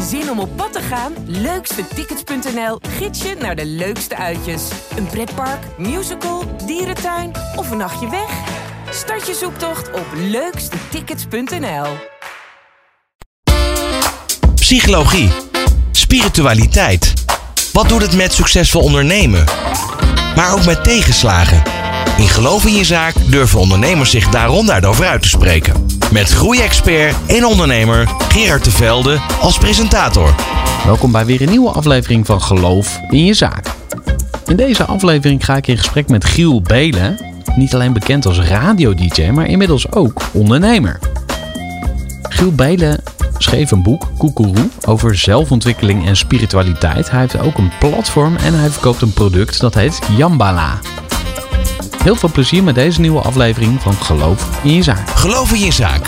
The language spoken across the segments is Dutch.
Zin om op pad te gaan? Leukstetickets.nl gids je naar de leukste uitjes. Een pretpark, musical, dierentuin of een nachtje weg? Start je zoektocht op leukstetickets.nl. Psychologie, spiritualiteit. Wat doet het met succesvol ondernemen? Maar ook met tegenslagen. In Geloof in je zaak durven ondernemers zich daarom daarover uit te spreken. Met groeiexpert en ondernemer Gerard de Velde als presentator. Welkom bij weer een nieuwe aflevering van Geloof in je zaak. In deze aflevering ga ik in gesprek met Giel Belen, niet alleen bekend als radio-dj, maar inmiddels ook ondernemer. Giel Belen schreef een boek, Koekeroe, over zelfontwikkeling en spiritualiteit. Hij heeft ook een platform en hij verkoopt een product dat heet Jambala. Heel veel plezier met deze nieuwe aflevering van Geloof in je zaak. Geloof in je zaak.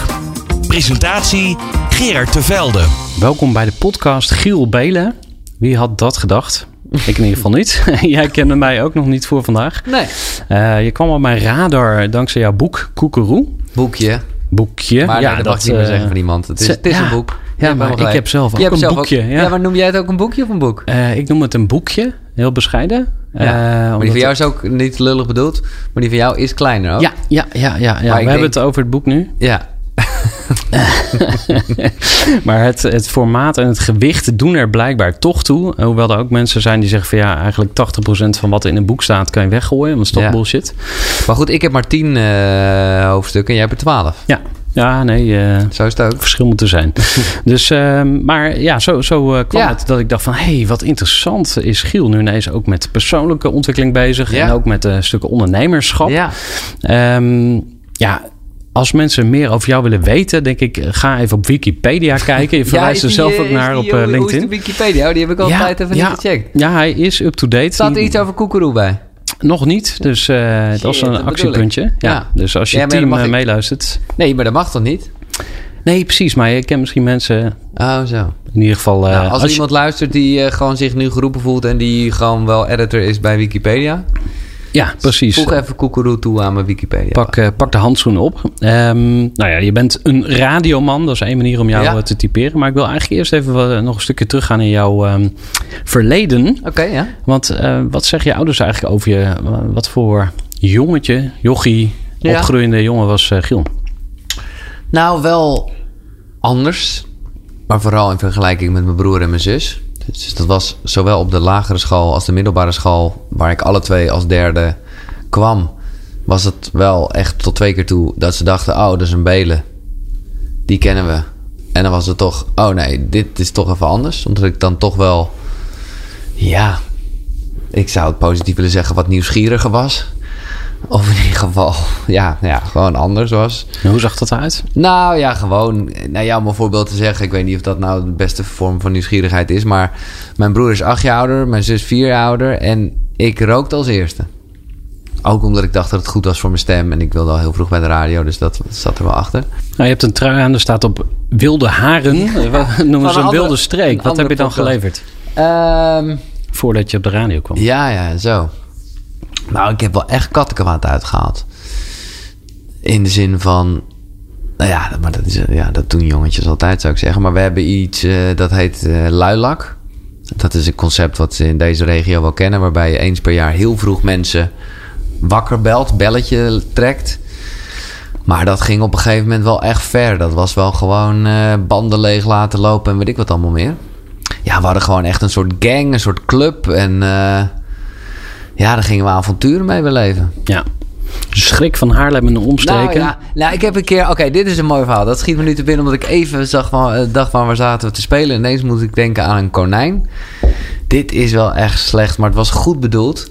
Presentatie Gerard de Velde. Welkom bij de podcast Giel Belen. Wie had dat gedacht? Ik in ieder geval niet. Jij kende mij ook nog niet voor vandaag. Nee. Uh, je kwam op mijn radar dankzij jouw boek Koekeroe. Boekje. Boekje. Maar ja, nee, dat, dat mag ik niet meer zeggen van iemand. Het is, het is ja, een boek. Ja, maar ik heb zelf ook je een zelf boekje. Ook, ja. ja. maar noem jij het ook een boekje of een boek? Uh, ik noem het een boekje. Heel bescheiden. Ja. Uh, maar die van jou is ook niet lullig bedoeld. Maar die van jou is kleiner ook. Ja, ja, ja. ja, ja. We hebben denk... het over het boek nu. Ja. maar het, het formaat en het gewicht doen er blijkbaar toch toe. Hoewel er ook mensen zijn die zeggen van ja, eigenlijk 80% van wat in een boek staat kan je weggooien. Want dat is toch ja. bullshit. Maar goed, ik heb maar 10 uh, hoofdstukken en jij hebt er 12. Ja. Ja, nee. Uh, zo is het ook. Verschil moeten zijn. dus, uh, maar ja, zo, zo uh, kwam Ja. het dat ik dacht van... hé, hey, wat interessant is Giel nu ineens ook met persoonlijke ontwikkeling bezig... Ja. en ook met stukken ondernemerschap. Ja. Um, ja, als mensen meer over jou willen weten, denk ik, ga even op Wikipedia kijken. Je verwijst ja, er zelf ook naar die, op LinkedIn. Hoe is de Wikipedia? Die heb ik altijd even ja, niet gecheckt. Ja, hij is up-to-date. Staat er iets over koekeroe bij? Nog niet, dus uh, dat is een actiepuntje. Ja. Ja. Dus als je Ja, team ik- meeluistert. Nee, maar dat mag toch niet? Nee, precies. Maar je kent misschien mensen, Oh, zo. in ieder geval... Nou, als er je- iemand luistert die eh, gewoon zich nu geroepen voelt... en die gewoon wel editor is bij Wikipedia... Ja, precies. voeg even koekeroe toe aan mijn Wikipedia. Pak, uh, pak de handschoenen op. Um, nou ja, je bent een radioman. Dat is één manier om jou Ja. uh, te typeren. Maar ik wil eigenlijk eerst even wat, nog een stukje teruggaan in jouw um, verleden. Oké, ja. Want uh, wat zeggen je ouders eigenlijk over je? wat voor jongetje, jochie, Ja. opgroeiende jongen was uh, Giel? Nou, wel anders. Maar vooral in vergelijking met mijn broer en mijn zus. Dus dat was zowel op de lagere school als de middelbare school... waar ik alle twee als derde kwam... was het wel echt tot twee keer toe dat ze dachten... oh, dat is een belen. Die kennen we. En dan was het toch... oh nee, dit is toch even anders. Omdat ik dan toch wel... ja... ik zou het positief willen zeggen... wat nieuwsgieriger was. Of in ieder geval... ja, ja gewoon anders was. En hoe zag dat eruit? Nou ja, gewoon. Nou ja, om een voorbeeld te zeggen. Ik weet niet of dat nou de beste vorm van nieuwsgierigheid is. Maar mijn broer is acht jaar ouder. Mijn zus vier jaar ouder. En ik rookte als eerste. Ook omdat ik dacht dat het goed was voor mijn stem. En ik wilde al heel vroeg bij de radio. Dus dat zat er wel achter. Nou, je hebt een trui aan, er staat op wilde haren. Wat noemen ze een een wilde streek. een Wat heb je dan podcast. geleverd? Ehm, Voordat je op de radio kwam. ja, ja, zo. Nou, ik heb wel echt kattenkwaad uitgehaald. In de zin van... Nou ja, maar dat, is, ja, dat doen jongetjes altijd, zou ik zeggen. Maar we hebben iets eh, dat heet eh luilak. Dat is een concept wat ze in deze regio wel kennen... waarbij je eens per jaar heel vroeg mensen wakker belt, belletje trekt. Maar dat ging op een gegeven moment wel echt ver. Dat was wel gewoon eh, banden leeg laten lopen en weet ik wat allemaal meer. Ja, we hadden gewoon echt een soort gang, een soort club. En ja, daar gingen we avonturen mee beleven. Ja. Schrik van Haarlem en de omstreken. Nou, ja, nou, ik heb een keer... Oké, dit is een mooi verhaal. Dat schiet me nu te binnen omdat ik even zag van, eh, dacht van waar zaten we te spelen. Ineens moet ik denken aan een konijn. Dit is wel echt slecht, maar het was goed bedoeld.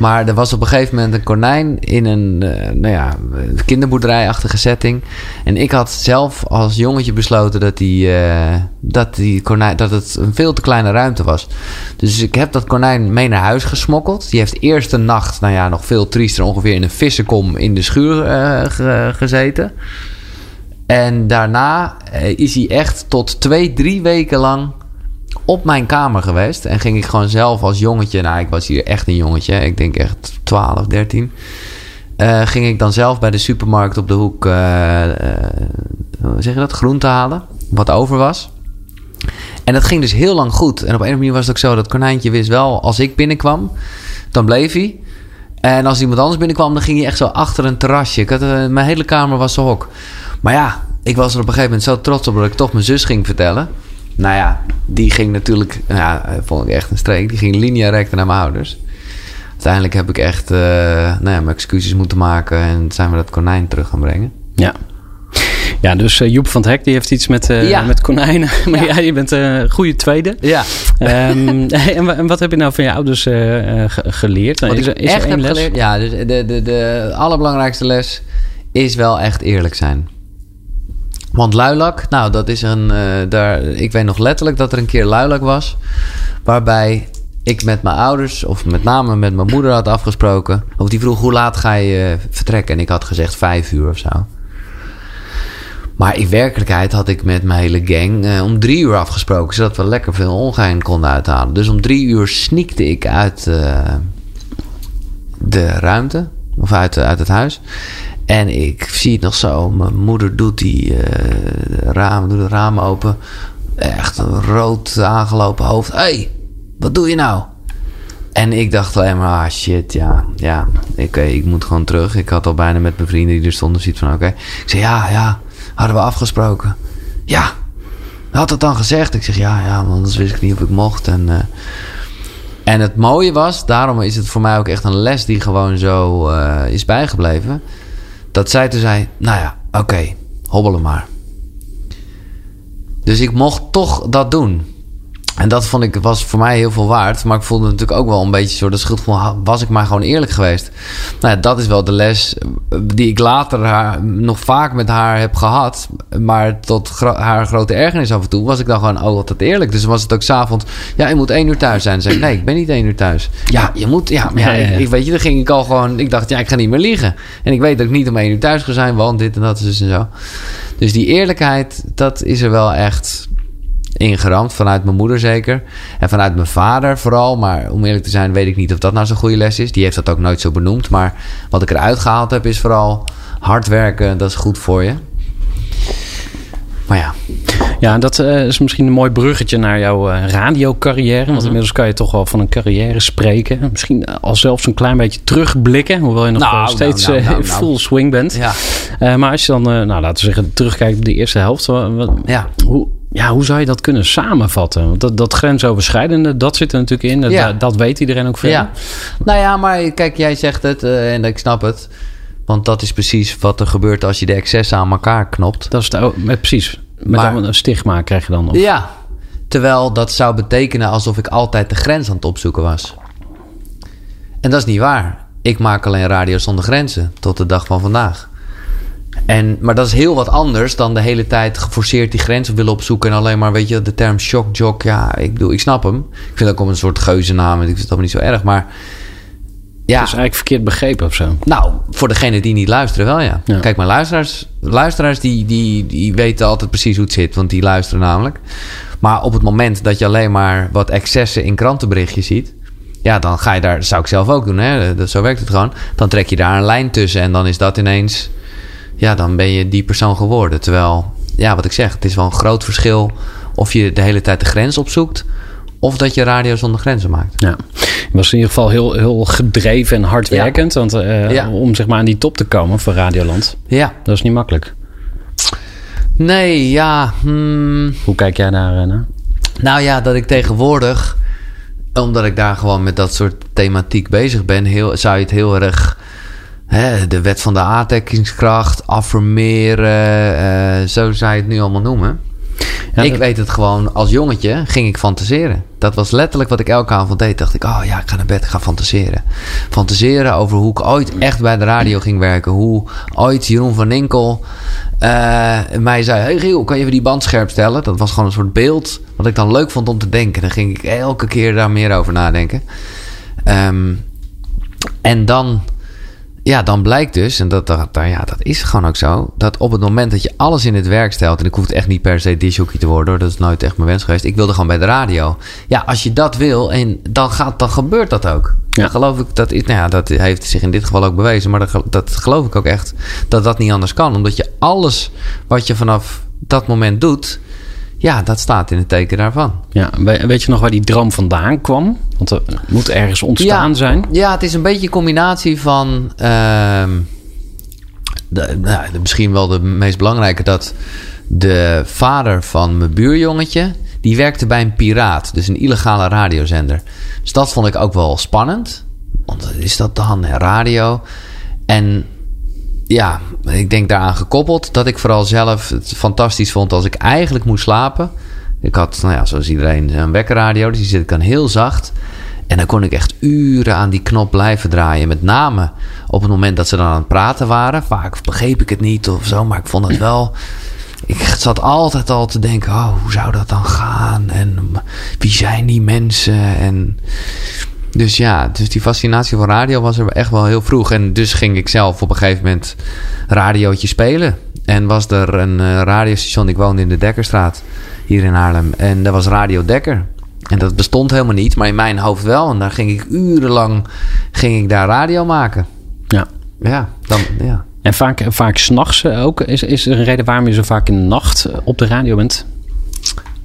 Maar er was op een gegeven moment een konijn in een eh, nou ja, kinderboerderijachtige setting. En ik had zelf als jongetje besloten dat, die, eh, dat, die konijn, dat het een veel te kleine ruimte was. Dus ik heb dat konijn mee naar huis gesmokkeld. Die heeft eerst een nacht, nou ja, nog veel triester, ongeveer in een vissenkom in de schuur eh, ge- gezeten. En daarna is hij echt tot twee, drie weken lang op mijn kamer geweest. En ging ik gewoon zelf als jongetje... Nou, ik was hier echt een jongetje. Ik denk echt 12, 13. eh, ging ik dan zelf bij de supermarkt op de hoek... eh, hoe zeg je dat? Groente halen. Wat over was. En dat ging dus heel lang goed. En op een of andere manier was het ook zo dat konijntje wist wel, als ik binnenkwam, dan bleef hij. En als iemand anders binnenkwam, dan ging hij echt zo achter een terrasje. Ik had, mijn hele kamer was zo hok. Maar ja, ik was er op een gegeven moment zo trots op dat ik toch mijn zus ging vertellen. Nou ja, die ging natuurlijk, ja, eh, vond ik echt een streek. Die ging linea recta naar mijn ouders. Uiteindelijk heb ik echt, eh, nou ja, mijn excuses moeten maken en zijn we dat konijn terug gaan brengen. Ja. Ja, dus eh, Joep van het Hek die heeft iets met, Ja. met konijnen. Maar Ja. ja. je bent een goede tweede. Ja, Ehm, en, wa- en wat heb je nou van je ouders ge- geleerd? wat is ik is echt er één heb les? geleerd. Ja, dus de, de, de allerbelangrijkste les is wel echt eerlijk zijn. Want luilak, nou, dat is een. eh, daar, ik weet nog letterlijk dat er een keer luilak was. Waarbij ik met mijn ouders, of met name met mijn moeder, had afgesproken. Of die vroeg hoe laat ga je eh, vertrekken? En ik had gezegd vijf uur of zo. Maar in werkelijkheid had ik met mijn hele gang eh, om drie uur afgesproken. Zodat we lekker veel ongein konden uithalen. Dus om drie uur sneakte ik uit de ruimte. Of uit, uit het huis. En ik zie het nog zo. Mijn moeder doet die eh, ramen, doet het raam open. Echt een rood aangelopen hoofd. Hé, hey, wat doe je nou? En ik dacht alleen maar, ah shit, ja, ja, oké, ik moet gewoon terug. Ik had al bijna met mijn vrienden die er stonden zoiets van, oké. Ik zei, ja, ja, hadden we afgesproken. Ja, had dat dan gezegd? Ik zeg, ja, ja, want anders wist ik niet of ik mocht. En, eh, en het mooie was, daarom is het voor mij ook echt een les die gewoon zo eh, is bijgebleven. Dat zij toen zei, nou ja, oké, hobbelen maar. Dus ik mocht toch dat doen. En dat vond ik, was voor mij heel veel waard. Maar ik voelde natuurlijk ook wel een beetje zo... dat schuldgevoel, was ik maar gewoon eerlijk geweest. Nou ja, dat is wel de les eh, die ik later haar, nog vaak met haar heb gehad. Maar tot gro- haar grote ergernis af en toe... was ik dan gewoon oh, altijd eerlijk. Dus was het ook s'avonds... ja, je moet één uur thuis zijn. Ik, nee, ik ben niet één uur thuis. Ja, je moet... Ja, maar ja, ik weet je, dan ging ik al gewoon... ik dacht, ja, ik ga niet meer liegen. En ik weet dat ik niet om één uur thuis ga zijn... want dit en dat dus en zo. Dus die eerlijkheid, dat is er wel echt ingeramd. Vanuit mijn moeder zeker. En vanuit mijn vader vooral. Maar om eerlijk te zijn weet ik niet of dat nou zo'n goede les is. Die heeft dat ook nooit zo benoemd. Maar wat ik eruit gehaald heb is vooral hard werken. Dat is goed voor je. Maar ja, Ja, dat eh, is misschien een mooi bruggetje naar jouw eh, radiocarrière. Mhm. Want inmiddels kan je toch wel van een carrière spreken. Misschien eh, al zelfs een klein beetje terugblikken. Hoewel je nog Nou, nou, steeds nou, full swing bent. ja, maar als je dan, nou, laten we zeggen, terugkijkt op de eerste helft. ja. Hoe, ja, hoe zou je dat kunnen samenvatten? Want dat, dat grensoverschrijdende, dat zit er natuurlijk in. Dat, Ja. dat weet iedereen ook veel. Ja. Nou ja, maar kijk, jij zegt het eh, en ik snap het. Want dat is precies wat er gebeurt als je de excessen aan elkaar knopt. Dat is met, precies. Met Maar- een stigma krijg je dan. Of, Ja, terwijl dat zou betekenen alsof ik altijd de grens aan het opzoeken was. En dat is niet waar. Ik maak alleen radio zonder grenzen tot de dag van vandaag. En, maar dat is heel wat anders dan de hele tijd geforceerd die grenzen willen opzoeken. En alleen maar, weet je, de term shockjock. Ja, ik bedoel, ik snap hem. Ik vind het ook om een soort geuzennaam. en Ik vind het allemaal niet zo erg. Maar ja, Dat is eigenlijk verkeerd begrepen of zo. nou, voor degene die niet luisteren wel, ja. Ja. Kijk, mijn luisteraars, luisteraars die, die, die weten altijd precies hoe het zit. Want die luisteren namelijk. Maar op het moment dat je alleen maar wat excessen in krantenberichtjes ziet... Ja, dan ga je daar, dat zou ik zelf ook doen, hè. Dat, zo werkt het gewoon. Dan trek je daar een lijn tussen en dan is dat ineens... Ja, dan ben je die persoon geworden. Terwijl, ja, wat ik zeg, het is wel een groot verschil... of je de hele tijd de grens opzoekt... of dat je radio zonder grenzen maakt. Ja. Je was in ieder geval heel, heel gedreven en hardwerkend. Want eh, Ja. om zeg maar aan die top te komen voor Radioland, Ja. dat is niet makkelijk. Nee, ja... hmm. Hoe kijk jij daar eh, naar? Nou ja, dat ik tegenwoordig, omdat ik daar gewoon met dat soort thematiek bezig ben, heel, zou je het heel erg. Hè, de wet van de aantrekkingskracht, affirmeren, eh, zo zou je het nu allemaal noemen. Ja, ik weet het gewoon, als jongetje ging ik fantaseren. Dat was letterlijk wat ik elke avond deed. Dacht ik, oh ja, ik ga naar bed, ik ga fantaseren. Fantaseren over hoe ik ooit echt bij de radio ging werken. Hoe ooit Jeroen van Inkel eh, mij zei... Hey Giel, kan je even die band scherp stellen? Dat was gewoon een soort beeld wat ik dan leuk vond om te denken. Dan ging ik elke keer daar meer over nadenken. Ehm, en dan... Ja, dan blijkt dus, en dat, dat, dat- ja, dat is gewoon ook zo, dat op het moment dat je alles in het werk stelt, en ik hoef echt niet per se disjockey te worden, hoor, dat is nooit echt mijn wens geweest. Ik wilde gewoon bij de radio. Ja, als je dat wil, en dan, gaat, dan gebeurt dat ook. Ja. Dan geloof ik, dat, is, nou ja, dat heeft zich in dit geval ook bewezen, maar dat, dat geloof ik ook echt, dat dat niet anders kan. Omdat je alles wat je vanaf dat moment doet, ja, dat staat in het teken daarvan. Ja, we- weet je nog waar die droom vandaan kwam? Want er moet ergens ontstaan ja, zijn. Ja, het is een beetje een combinatie van. ehm, de, nou, de- misschien wel de meest belangrijke. Dat de vader van mijn buurjongetje. die werkte bij een piraat. Dus een illegale radiozender. Dus dat vond ik ook wel spannend. Want is dat dan? Radio. En ja, ik denk daaraan gekoppeld dat ik vooral zelf het fantastisch vond als ik eigenlijk moest slapen. Ik had, nou ja, zoals iedereen, een wekkerradio, dus die zit ik dan heel zacht. En dan kon ik echt uren aan die knop blijven draaien. Met name op het moment dat ze dan aan het praten waren. Vaak begreep ik het niet of zo, maar ik vond het wel. Ik zat altijd al te denken: oh, hoe zou dat dan gaan? En wie zijn die mensen? En dus ja, dus die fascinatie voor radio was er echt wel heel vroeg. En dus ging ik zelf op een gegeven moment radiootje spelen. En was er een eh, radiostation, ik woonde in de Dekkerstraat hier in Haarlem. En dat was Radio Dekker. En dat bestond helemaal niet, maar in mijn hoofd wel. En daar ging ik urenlang ging ik daar radio maken. Ja. Ja, dan, ja. En vaak, vaak s'nachts ook. Is, is er een reden waarom je zo vaak in de nacht op de radio bent?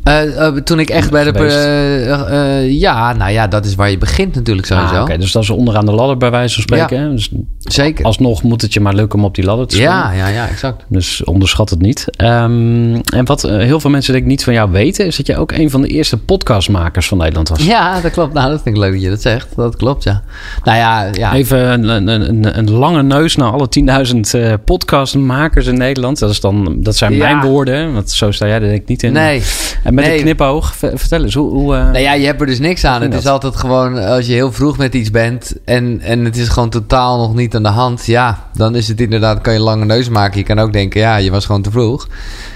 Eh, eh, toen ik echt bij de... Eh, ja, nou ja, dat is waar je begint natuurlijk sowieso. Ah, Oké, dus dat is onderaan de ladder bij wijze van spreken. Ja. hè? Dus Zeker. alsnog moet het je maar lukken om op die ladder te springen. Ja, ja, ja, exact. Dus onderschat het niet. Ehm, en wat heel veel mensen denk ik niet van jou weten... is dat je ook een van de eerste podcastmakers van Nederland was. Ja, dat klopt. Nou, dat vind ik leuk dat je dat zegt. Dat klopt, ja. Nou ja, ja. Even een, een, een, een lange neus naar alle 10.000 eh, podcastmakers in Nederland. Dat, is dan, dat zijn Ja. mijn woorden, want zo sta jij er denk ik niet in. Nee. En met Nee. een knipoog, vertel eens, hoe... hoe eh, Nou ja, je hebt er dus niks aan. Het dat? is altijd gewoon, als je heel vroeg met iets bent en, en het is gewoon totaal nog niet aan de hand. Ja, dan is het inderdaad, kan je een lange neus maken. Je kan ook denken, ja, je was gewoon te vroeg.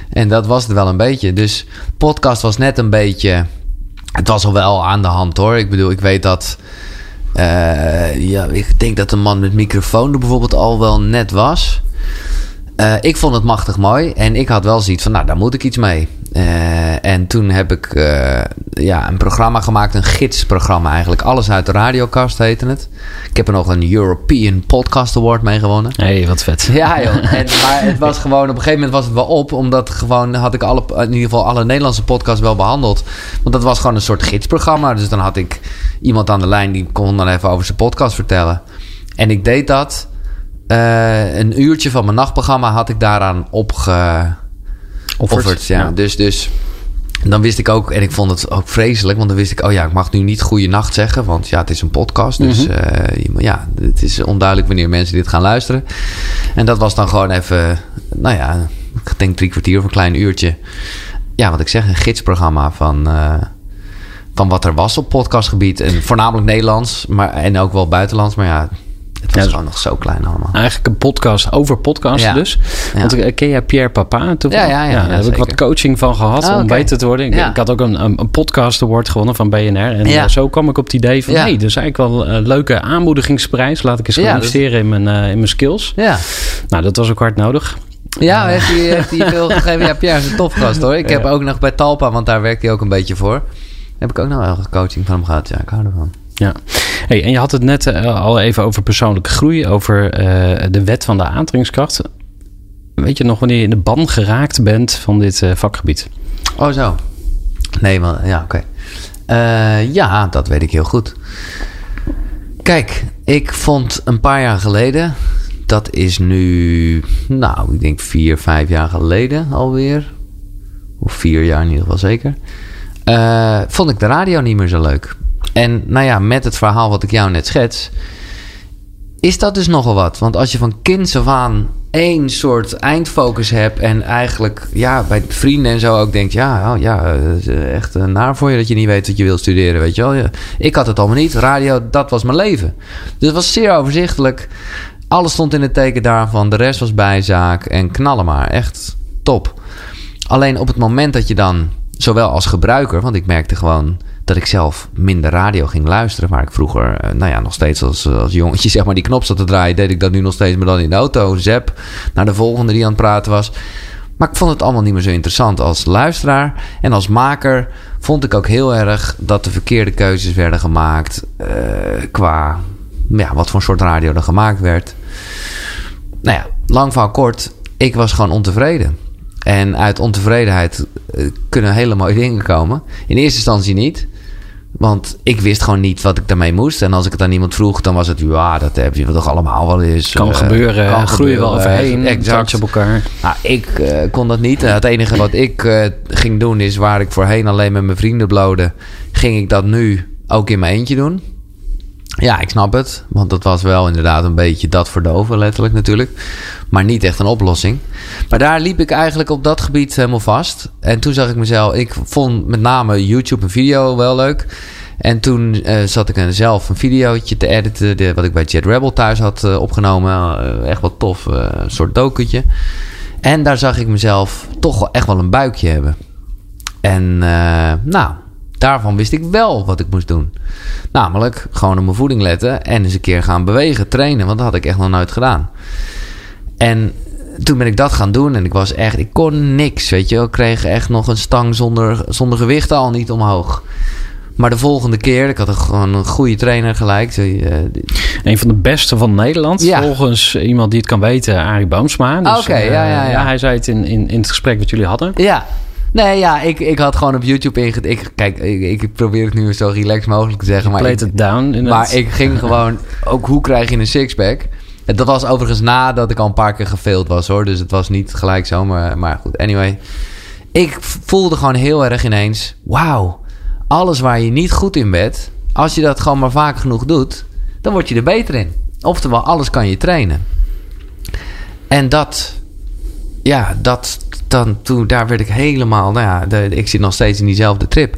En dat was het wel een beetje. Dus podcast was net een beetje, het was al wel aan de hand hoor. Ik bedoel, ik weet dat, eh, ja, ik denk dat de man met microfoon er bijvoorbeeld al wel net was. Eh, ik vond het machtig mooi. En ik had wel zoiets van, nou, daar moet ik iets mee. Eh, en toen heb ik eh, ja, een programma gemaakt, een gidsprogramma eigenlijk. Alles uit de radiokast heette het. Ik heb er nog een European Podcast Award mee gewonnen. hey, wat vet. Ja, joh. En, maar het was gewoon, op een gegeven moment was het wel op. Omdat gewoon had ik alle, in ieder geval alle Nederlandse podcasts wel behandeld. Want dat was gewoon een soort gidsprogramma. Dus dan had ik iemand aan de lijn die kon dan even over zijn podcast vertellen. En ik deed dat. Eh, een uurtje van mijn nachtprogramma had ik daaraan opge offerd. Ja. Ja. Dus, dus dan wist ik ook, en ik vond het ook vreselijk, want dan wist ik, oh ja, ik mag nu niet goede nacht zeggen, want ja, het is een podcast. Dus Mhm. eh, ja, het is onduidelijk wanneer mensen dit gaan luisteren. En dat was dan gewoon even, nou ja, ik denk drie kwartier of een klein uurtje. Ja, wat ik zeg, een gidsprogramma van, eh, van wat er was op podcastgebied. En voornamelijk Nederlands, maar, en ook wel buitenlands, maar ja, het was Ja, gewoon nog zo klein allemaal. Eigenlijk een podcast over podcasten Ja. dus. Want eh, ken jij Pierre Papa? Toen, Ja, ja, ja, daar heb ik wat coaching van gehad Ah, om beter te worden. Ik, ik had ook een, een, een podcast award gewonnen van BNR. En eh, zo kwam ik op het idee van... Hey, dus eigenlijk wel een leuke aanmoedigingsprijs. Laat ik eens gaan investeren in, mijn, eh, in mijn skills. Ja. Nou, dat was ook hard nodig. Ja, heeft hij, heeft hij veel gegeven? Ja, Pierre is een topgast hoor. Ik heb ook nog bij Talpa, want daar werkt hij ook een beetje voor. Heb ik ook nog wel coaching van hem gehad. Ja, ik hou ervan. Ja. Hey, en je had het net eh, al even over persoonlijke groei. Over eh, de wet van de aantrekkingskracht. Weet je nog wanneer je in de ban geraakt bent van dit eh, vakgebied? Oh, zo. Nee, maar ja, oké. Ja, dat weet ik heel goed. Kijk, ik vond een paar jaar geleden, dat is nu, nou, ik denk vier, vijf jaar geleden alweer. Of vier jaar in ieder geval zeker. vond ik de radio niet meer zo leuk. En nou ja, met het verhaal wat ik jou net schets, is dat dus nogal wat. Want als je van kinds af aan één soort eindfocus hebt... en eigenlijk ja, bij vrienden en zo ook denkt... ja, oh, ja echt eh, naar voor je dat je niet weet wat je wilt studeren, weet je wel. Ik had het allemaal niet. Radio, dat was mijn leven. Dus het was zeer overzichtelijk. Alles stond in het teken daarvan. De rest was bijzaak en knallen maar. Echt top. Alleen op het moment dat je dan, zowel als gebruiker, want ik merkte gewoon dat ik zelf minder radio ging luisteren, waar ik vroeger, eh, nou ja, nog steeds als, als jongetje zeg maar die knop zat te draaien, deed ik dat nu nog steeds, maar dan in de auto, zap, naar de volgende die aan het praten was. Maar ik vond het allemaal niet meer zo interessant als luisteraar. En als maker vond ik ook heel erg dat de verkeerde keuzes werden gemaakt eh, qua ja, wat voor soort radio er gemaakt werd. Nou ja, lang van kort, ik was gewoon ontevreden. En uit ontevredenheid eh, kunnen hele mooie dingen komen. In eerste instantie niet. Want ik wist gewoon niet wat ik daarmee moest. En als ik het aan iemand vroeg, dan was het... Ja, dat heb je toch allemaal wel eens. Kan eh, gebeuren. kan groei je wel overheen. Exact. Op elkaar. Nou, ik eh, kon dat niet. Het enige wat ik eh, ging doen is waar ik voorheen alleen met mijn vrienden blode, ging ik dat nu ook in mijn eentje doen. Ja, ik snap het. Want dat was wel inderdaad een beetje dat verdoven, letterlijk natuurlijk. Maar niet echt een oplossing. Maar daar liep ik eigenlijk op dat gebied helemaal vast. En toen zag ik mezelf... Ik vond met name YouTube en video wel leuk. En toen eh, zat ik zelf een videootje te editen... De, wat ik bij Jet Rebel thuis had eh, opgenomen. Eh, echt wat tof, een soort dokentje. En daar zag ik mezelf toch wel echt wel een buikje hebben. En nou, daarvan wist ik wel wat ik moest doen. Namelijk gewoon op mijn voeding letten en eens een keer gaan bewegen, trainen. Want dat had ik echt nog nooit gedaan. En toen ben ik dat gaan doen en ik was echt, ik kon niks, weet je. Ik kreeg echt nog een stang zonder, zonder gewicht al niet omhoog. Maar de volgende keer, ik had een, gewoon een goede trainer gelijk. Eh, Een van de beste van Nederland. Ja. Volgens iemand die het kan weten, Arie Boomsma. Dus, Oké, eh, ja, ja, ja. Hij zei het in, in, in het gesprek wat jullie hadden. Ja. Nee, ja, ik, ik had gewoon op YouTube inged... Ik, kijk, ik, ik probeer het nu zo relaxed mogelijk te zeggen. Maar Played ik, it down. inderdaad. Maar ik ging gewoon... Ook hoe krijg je een sixpack? Dat was overigens nadat ik al een paar keer gefaild was hoor. Dus het was niet gelijk zo. Maar, maar goed, anyway. Ik voelde gewoon heel erg ineens... Wauw, alles waar je niet goed in bent... Als je dat gewoon maar vaak genoeg doet... Dan word je er beter in. Oftewel, alles kan je trainen. En dat... Ja, dat... Dan, toen, daar werd ik helemaal... Nou ja, ik zit nog steeds in diezelfde trip.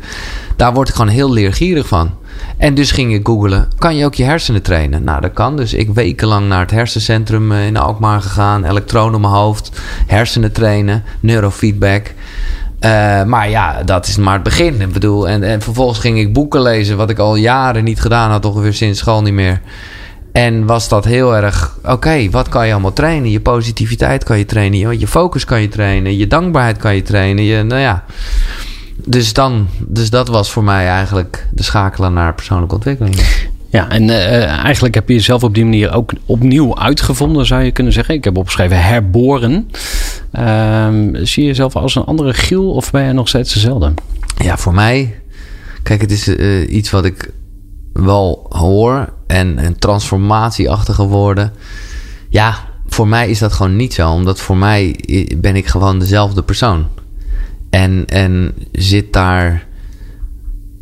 Daar word ik gewoon heel leergierig van. En dus ging ik googlen, kan je ook je hersenen trainen? Nou, dat kan. Dus ik wekenlang naar het hersencentrum eh, in Alkmaar gegaan. Elektronen op mijn hoofd, hersenen trainen, neurofeedback. Eh, maar ja, dat is maar het begin. Ik bedoel, en, en vervolgens ging ik boeken lezen... wat ik al jaren niet gedaan had, ongeveer sinds school niet meer. En was dat heel erg... Oké, wat kan je allemaal trainen? Je positiviteit kan je trainen. Je, focus kan je trainen. Je dankbaarheid kan je trainen. Je, nou ja... Dus, dan, dus dat was voor mij eigenlijk de schakelen naar persoonlijke ontwikkeling. Ja, en eh, eigenlijk heb je jezelf op die manier ook opnieuw uitgevonden, zou je kunnen zeggen. Ik heb opgeschreven herboren. Ehm, zie je jezelf als een andere Giel of ben je nog steeds dezelfde? Ja, voor mij... Kijk, het is eh, iets wat ik wel hoor. En een transformatieachtige woorden. Ja, voor mij is dat gewoon niet zo. Omdat voor mij ben ik gewoon dezelfde persoon. En, en zit daar...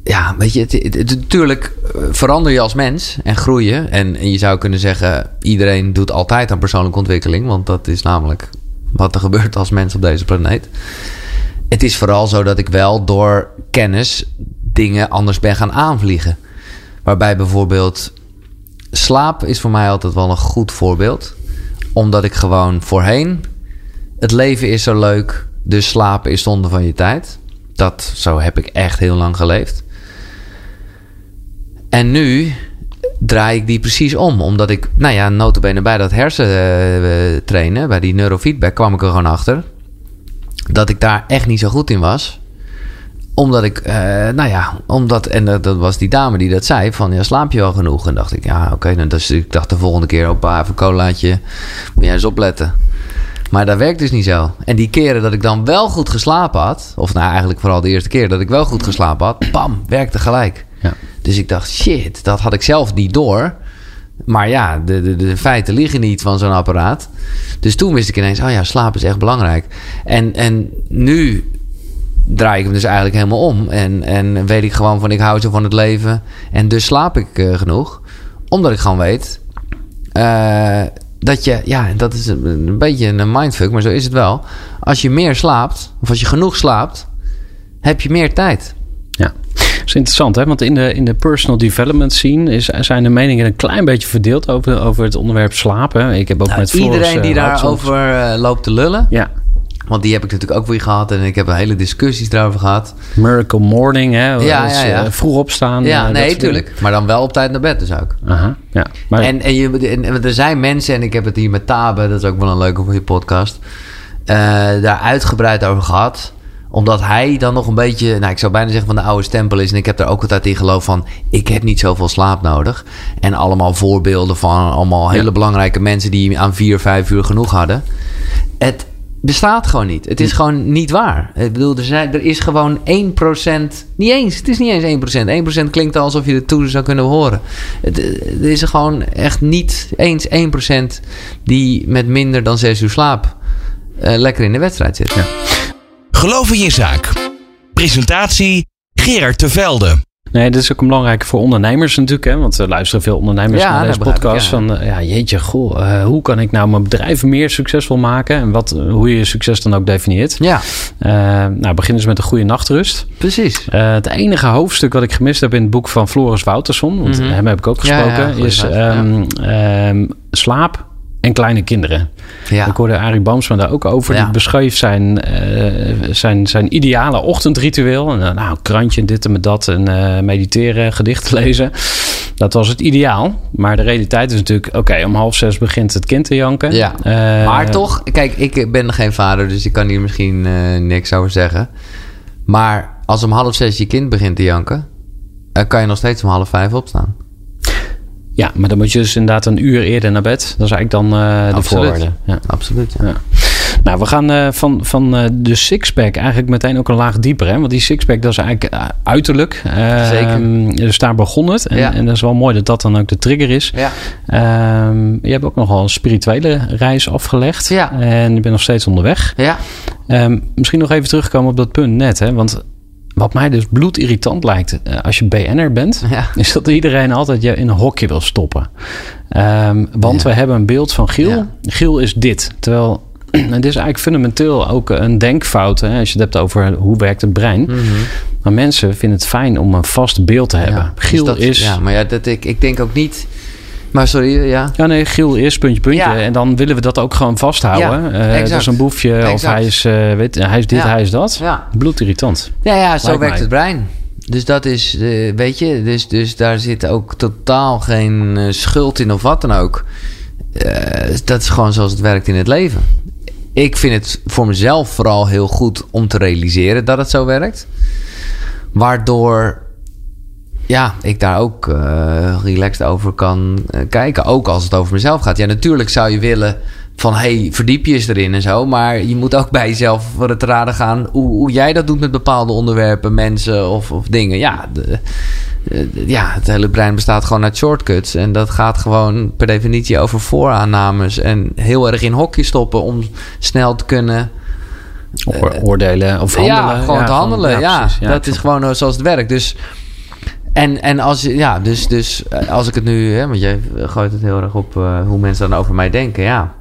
Ja, weet je, natuurlijk eh, verander je als mens en groei. En, en je zou kunnen zeggen, iedereen doet altijd aan persoonlijke ontwikkeling. Want dat is namelijk wat er gebeurt als mens op deze planeet. Het is vooral zo dat ik wel door kennis dingen anders ben gaan aanvliegen. Waarbij bijvoorbeeld slaap is voor mij altijd wel een goed voorbeeld. Omdat ik gewoon voorheen... Het leven is zo leuk, dus slapen is zonde van je tijd. Dat, zo heb ik echt heel lang geleefd. En nu draai ik die precies om. Omdat ik, nou ja, notabene bij dat hersentrainen, trainen, bij die neurofeedback, kwam ik er gewoon achter. Dat ik daar echt niet zo goed in was. Omdat ik, eh, nou ja, omdat, en dat, dat was die dame die dat zei, van ja, slaap je wel genoeg? En dacht ik, ja, oké, dan dus ik dacht de volgende keer, op even colaatje, moet jij eens opletten. Maar dat werkt dus niet zo. En die keren dat ik dan wel goed geslapen had, of nou eigenlijk vooral de eerste keer dat ik wel goed geslapen had, bam, werkte gelijk. Ja. Dus ik dacht, shit, dat had ik zelf niet door. Maar ja, de, de, de feiten liggen niet van zo'n apparaat. Dus toen wist ik ineens, oh ja, slaap is echt belangrijk. En, en nu draai ik hem dus eigenlijk helemaal om. En, en weet ik gewoon van, ik hou zo van het leven. En dus slaap ik eh, genoeg. Omdat ik gewoon weet... eh, dat je, ja, dat is een, een beetje een mindfuck, maar zo is het wel. Als je meer slaapt, of als je genoeg slaapt, heb je meer tijd. Ja, dat is interessant, hè? Want in de, in de personal development scene is, zijn de meningen een klein beetje verdeeld over, over het onderwerp slapen. Ik heb ook Nou, met Floris, iedereen die eh, Houtsels- daarover eh, loopt te lullen, Ja, want die heb ik natuurlijk ook weer gehad en ik heb hele discussies daarover gehad. Miracle Morning, hè? Ja, Dus, ja, ja. eh, vroeg opstaan. ja, eh, nee, tuurlijk. Maar dan wel op tijd naar bed dus ook. Aha, ja. Maar En, en, je, en, en er zijn mensen, en ik heb het hier met Tabe, dat is ook wel een leuke voor je podcast, eh, daar uitgebreid over gehad. Omdat hij dan nog een beetje, nou ik zou bijna zeggen van de oude stempel is. En ik heb daar ook altijd in geloof van, ik heb niet zoveel slaap nodig. En allemaal voorbeelden van allemaal hele Ja. belangrijke mensen die aan vier, vijf uur genoeg hadden. Het, bestaat gewoon niet. Het is gewoon niet waar. Ik bedoel, er, zijn, er is gewoon 1%, niet eens, het is niet eens 1%. 1% klinkt alsof je het toe zou kunnen horen. Het, er is gewoon echt niet eens 1% die met minder dan 6 uur slaap uh, lekker in de wedstrijd zit. Ja. Geloof in je zaak. Presentatie Gerard Tevelde. Nee, dat is ook belangrijk voor ondernemers natuurlijk. Hè? Want er luisteren veel ondernemers naar deze podcast. Ik, ja. Van, ja, jeetje, goh, uh, hoe kan ik nou mijn bedrijf meer succesvol maken? En wat, hoe je succes dan ook definieert. Ja. Uh, nou, begin dus met een goede nachtrust. Precies. Uh, het enige hoofdstuk wat ik gemist heb in het boek van Floris Wouterson... want mm -hmm. hem heb ik ook gesproken... Ja, is um, um, slaap en kleine kinderen. Ja. Ik hoorde Arie Bamsma daar ook over. Ja. Die beschreef zijn, uh, zijn, zijn ideale ochtendritueel. En, uh, nou, krantje, dit en met dat. En uh, mediteren, gedichten lezen. Dat was het ideaal. Maar de realiteit is natuurlijk... Oké, okay, om half zes begint het kind te janken. Ja. maar toch, kijk, ik ben geen vader... dus ik kan hier misschien niks over zeggen. Maar als om half zes je kind begint te janken... kan je nog steeds om half vijf opstaan. Ja, maar dan moet je dus inderdaad een uur eerder naar bed. Dat is eigenlijk dan uh, de voorwaarde. Ja. Absoluut. Ja. Ja. Nou, we gaan uh, van, van uh, de sixpack eigenlijk meteen ook een laag dieper. Hè? Want die sixpack, dat is eigenlijk uiterlijk. Zeker. Dus daar begon het. En, Ja. en dat is wel mooi dat dat dan ook de trigger is. Ja. Ehm, je hebt ook nogal een spirituele reis afgelegd. Ja. En je bent nog steeds onderweg. Ja. Ehm, misschien nog even terugkomen op dat punt net. Hè? Want wat mij dus bloedirritant lijkt uh, als je BN'er bent, Ja. is dat iedereen altijd je in een hokje wil stoppen. Um, want Ja. we hebben een beeld van Giel. Ja. Giel is dit. Terwijl, en dit is eigenlijk fundamenteel ook een denkfout. Hè, als je het hebt over hoe werkt het brein. Mhm. Maar mensen vinden het fijn om een vast beeld te hebben. Giel Dus dat- is... Ja, maar ja, dat, ik, ik denk ook niet... Maar sorry, ja. Ja, nee, Giel is puntje, puntje. Ja. En dan willen we dat ook gewoon vasthouden. Ja, Eh, dat is een boefje of hij is, eh, weet, hij is dit, Ja. hij is dat. Ja. Bloedirritant. Ja, ja, zo Lijkt werkt mij. het brein. Dus dat is, eh, weet je, dus, dus daar zit ook totaal geen eh, schuld in of wat dan ook. Eh, dat is gewoon zoals het werkt in het leven. Ik vind het voor mezelf vooral heel goed om te realiseren dat het zo werkt. Waardoor ja, ik daar ook eh, relaxed over kan eh, kijken. Ook als het over mezelf gaat. Ja, natuurlijk zou je willen van... hey, verdiep je eens erin en zo. Maar je moet ook bij jezelf voor het raden gaan... hoe, hoe jij dat doet met bepaalde onderwerpen, mensen of, of dingen. Ja, de, de- ja, het hele brein bestaat gewoon uit shortcuts. En dat gaat gewoon per definitie over vooraannames... en heel erg in hokjes stoppen om snel te kunnen... Oor- oordelen of handelen. Ja, gewoon te handelen. Ja, dat is gewoon eh, zoals het werkt. Dus, en, en als, ja, dus, dus eh, als ik het nu, hè, want jij gooit het heel erg op eh, hoe mensen dan over mij denken. Ja,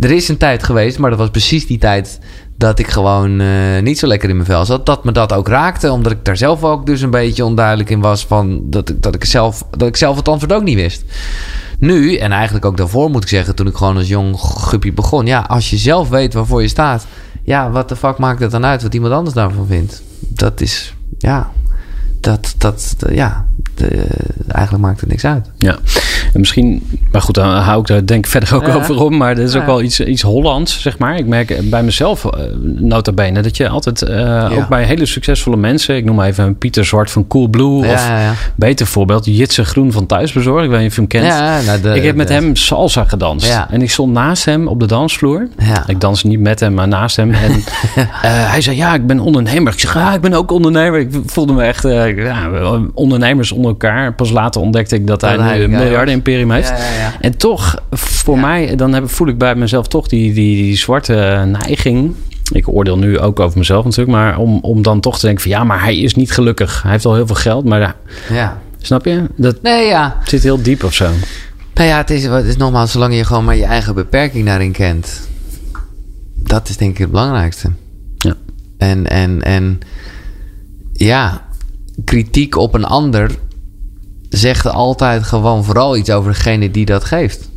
er is een tijd geweest, maar dat was precies die tijd dat ik gewoon eh, niet zo lekker in mijn vel zat. Dat me dat ook raakte, omdat ik daar zelf ook dus een beetje onduidelijk in was van dat ik, dat ik, zelf, dat ik zelf het antwoord ook niet wist. Nu, en eigenlijk ook daarvoor moet ik zeggen, toen ik gewoon als jong guppie begon. Ja, als je zelf weet waarvoor je staat. Ja, wat de fuck maakt het dan uit wat iemand anders daarvan vindt? Dat is, ja, dat, dat, ja, de- eigenlijk maakt het niks uit. Ja, en misschien, maar goed, dan hou ik daar denk ik verder ook Ja. over om. Maar dat is ook wel iets, iets Hollands, zeg maar. Ik merk bij mezelf, eh, nota bene, dat je altijd, eh, ook bij hele succesvolle mensen, ik noem maar even Pieter Zwart van Coolblue, of beter voorbeeld, Jitse Groen van Thuisbezorg. Ik weet niet of je hem kent. Nou, de- ik heb met hem salsa gedanst. Ja. En ik stond naast hem op de dansvloer. Ja. Ik dans niet met hem, maar naast hem. En eh, hij zei, ja, ik ben ondernemer. Ik zeg, ja, ik ben ook ondernemer. Ik voelde me echt ja, ondernemers onder elkaar. Pas later ontdekte ik dat hij Dat hij nu een miljarden-imperium heeft. Ja, ja, ja. En toch, voor mij, dan heb, voel ik bij mezelf toch die, die, die zwarte neiging. Ik oordeel nu ook over mezelf natuurlijk. Maar om, om dan toch te denken van, ja, maar hij is niet gelukkig. Hij heeft al heel veel geld, maar ja, Ja. snap je? Dat Nee, ja. zit heel diep of zo. Nou ja, het is, het is nogmaals, zolang je gewoon maar je eigen beperking daarin kent. Dat is denk ik het belangrijkste. Ja. En, en, en ja, kritiek op een ander zegt altijd gewoon vooral iets over degene die dat geeft.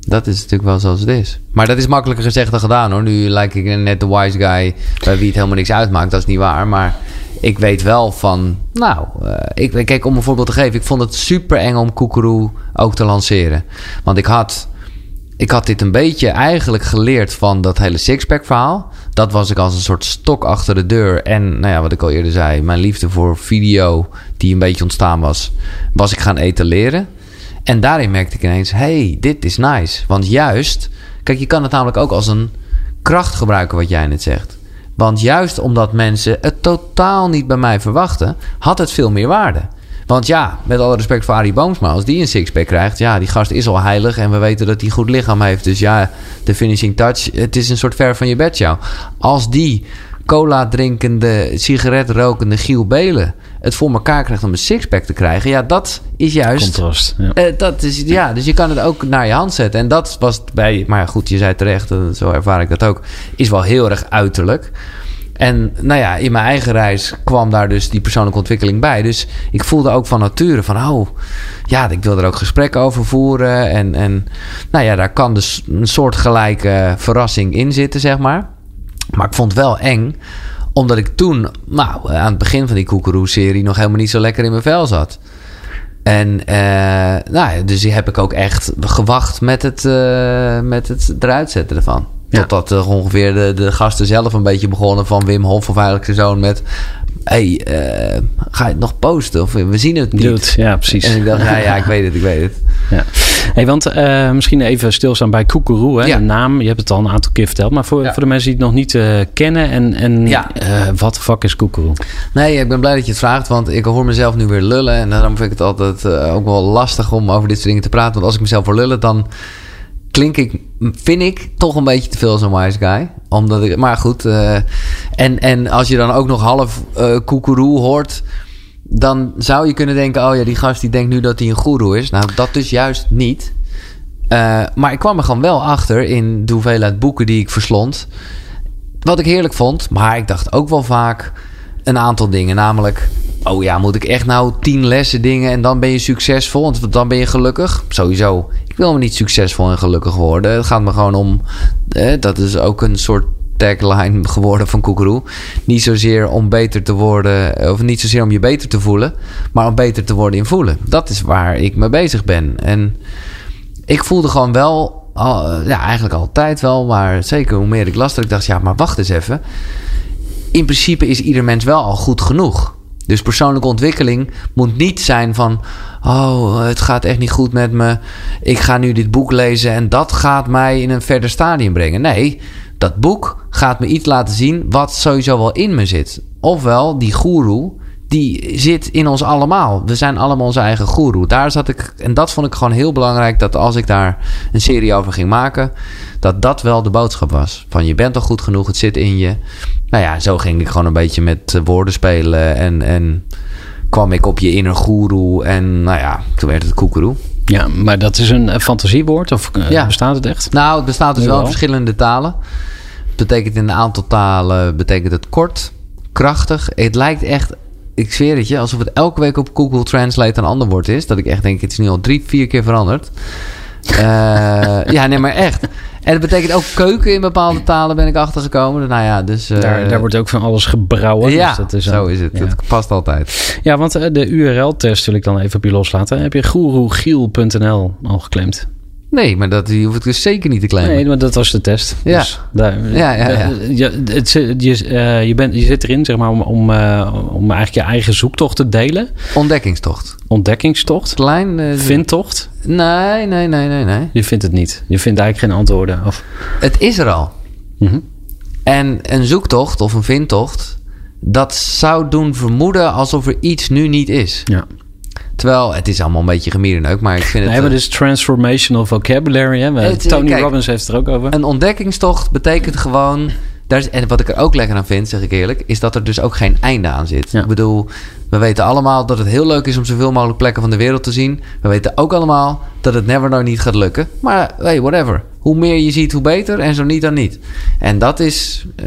Dat is natuurlijk wel zoals het is. Maar dat is makkelijker gezegd dan gedaan hoor. Nu lijk ik net de wise guy bij wie het helemaal niks uitmaakt. Dat is niet waar. Maar ik weet wel van... Nou, eh, ik, kijk om een voorbeeld te geven. Ik vond het super eng om Koekeroe ook te lanceren. Want ik had ik had dit een beetje eigenlijk geleerd van dat hele sixpack verhaal. Dat was ik als een soort stok achter de deur. En nou ja, wat ik al eerder zei, mijn liefde voor video, die een beetje ontstaan was, was ik gaan etaleren. En daarin merkte ik ineens, hey, dit is nice. Want juist, kijk, je kan het namelijk ook als een kracht gebruiken wat jij net zegt. Want juist omdat mensen het totaal niet bij mij verwachten, had het veel meer waarde. Want ja, met alle respect voor Arie Boomsma, als die een sixpack krijgt, ja, die gast is al heilig en we weten dat hij goed lichaam heeft. Dus ja, de finishing touch, het is een soort ver van je bedshow. Als die cola drinkende, sigaret rokende Giel Belen het voor elkaar krijgt om een sixpack te krijgen, ja, dat is juist. Contrast. Ja. Eh, dat is, ja, dus je kan het ook naar je hand zetten. En dat was bij, maar goed, je zei terecht, en zo ervaar ik dat ook, is wel heel erg uiterlijk. En nou ja, in mijn eigen reis kwam daar dus die persoonlijke ontwikkeling bij. Dus ik voelde ook van nature van, oh, ja, ik wil er ook gesprekken over voeren. En, en nou ja, daar kan dus een soortgelijke verrassing in zitten, zeg maar. Maar ik vond het wel eng, omdat ik toen, nou, aan het begin van die Koekeroe-serie nog helemaal niet zo lekker in mijn vel zat. En eh, nou, ja, dus die heb ik ook echt gewacht met het, eh, met het eruit zetten ervan. Totdat uh, ongeveer de, de gasten zelf een beetje begonnen van Wim Hof of eigenlijk zijn zoon met... hey, eh, ga je het nog posten? Of we zien het niet. Dude, ja, precies. En ik dacht, ja, ja, ik weet het, ik weet het. Ja. Hey, want eh, misschien even stilstaan bij Koekeroe, hè? Ja. de naam. Je hebt het al een aantal keer verteld. Maar voor, Ja. voor de mensen die het nog niet eh, kennen. En, en Ja. eh, wat de fuck is Koekeroe? Nee, ik ben blij dat je het vraagt, want ik hoor mezelf nu weer lullen. En daarom vind ik het altijd eh, ook wel lastig om over dit soort dingen te praten. Want als ik mezelf voor lullen, dan klink ik, vind ik, toch een beetje te veel zo'n wise guy. Omdat ik, maar goed. eh, en, en als je dan ook nog half eh koekeroe hoort, dan zou je kunnen denken: oh ja, die gast die denkt nu dat hij een goeroe is. Nou, dat dus juist niet. Eh, maar ik kwam er gewoon wel achter in de hoeveelheid boeken die ik verslond. Wat ik heerlijk vond, maar ik dacht ook wel vaak een aantal dingen. Namelijk, oh ja, moet ik echt nou tien lessen dingen en dan ben je succesvol? Want dan ben je gelukkig? Sowieso. Ik wil me niet succesvol en gelukkig worden. Het gaat me gewoon om, dat is ook een soort tagline geworden van Koekeroe. Niet zozeer om beter te worden, of niet zozeer om je beter te voelen, maar om beter te worden in voelen. Dat is waar ik mee bezig ben. En ik voelde gewoon wel, ja, eigenlijk altijd wel, maar zeker hoe meer ik las, ik dacht, ja, maar wacht eens even. In principe is ieder mens wel al goed genoeg. Dus persoonlijke ontwikkeling moet niet zijn van, oh, het gaat echt niet goed met me. Ik ga nu dit boek lezen en dat gaat mij in een verder stadium brengen. Nee, dat boek gaat me iets laten zien wat sowieso wel in me zit. Ofwel, die goeroe, die zit in ons allemaal. We zijn allemaal onze eigen goeroe. Daar zat ik, en dat vond ik gewoon heel belangrijk, dat als ik daar een serie over ging maken, dat dat wel de boodschap was. Van je bent al goed genoeg, het zit in je. Nou ja, zo ging ik gewoon een beetje met eh, woorden spelen en, en kwam ik op je inner goeroe en nou ja, toen werd het koekeroe. Ja, maar dat is een eh, fantasiewoord? Of eh, Ja. bestaat het echt? Nou, het bestaat dus wel in verschillende talen. Het betekent in een aantal talen betekent het kort, krachtig. Het lijkt echt, ik zweer het je, alsof het elke week op Google Translate een ander woord is. Dat ik echt denk, het is nu al drie, vier keer veranderd. Ja, nee, maar echt. En het betekent ook keuken in bepaalde talen ben ik achtergekomen. Nou ja, dus... eh, daar, daar wordt ook van alles gebrouwen. ja, dus dat is zo is het. Ja, Het past altijd. Ja, want eh, de URL-test wil ik dan even op je loslaten. Heb je goeroegiel.nl al geclaimd? Nee, maar dat die hoef ik dus zeker niet te claimen. Nee, maar dat was de test. Ja. Dus daar, Ja, ja, ja. Je, het, je, eh, je, bent, je zit erin zeg maar, om, om, eh, om eigenlijk je eigen zoektocht te delen. Ontdekkingstocht. Ontdekkingstocht. Klein... eh, Vindtocht. Nee, nee, nee, nee, nee. Je vindt het niet. Je vindt eigenlijk geen antwoorden. Of, Het is er al. Mhm. En een zoektocht of een vindtocht, dat zou doen vermoeden alsof er iets nu niet is. ja. Terwijl het is allemaal een beetje gemierenneuk, maar ik vind het. Nee, maar eh, dus transformational vocabulary. Hè? We- Het- Tony kijk, Robbins heeft het er ook over. Een ontdekkingstocht betekent gewoon. Daar is, en wat ik er ook lekker aan vind, zeg ik eerlijk, is dat er dus ook geen einde aan zit. Ja. Ik bedoel, we weten allemaal dat het heel leuk is om zoveel mogelijk plekken van de wereld te zien. We weten ook allemaal dat het never nooit niet gaat lukken. Maar hey, whatever. Hoe meer je ziet, hoe beter. En zo niet, dan niet. En dat is, eh,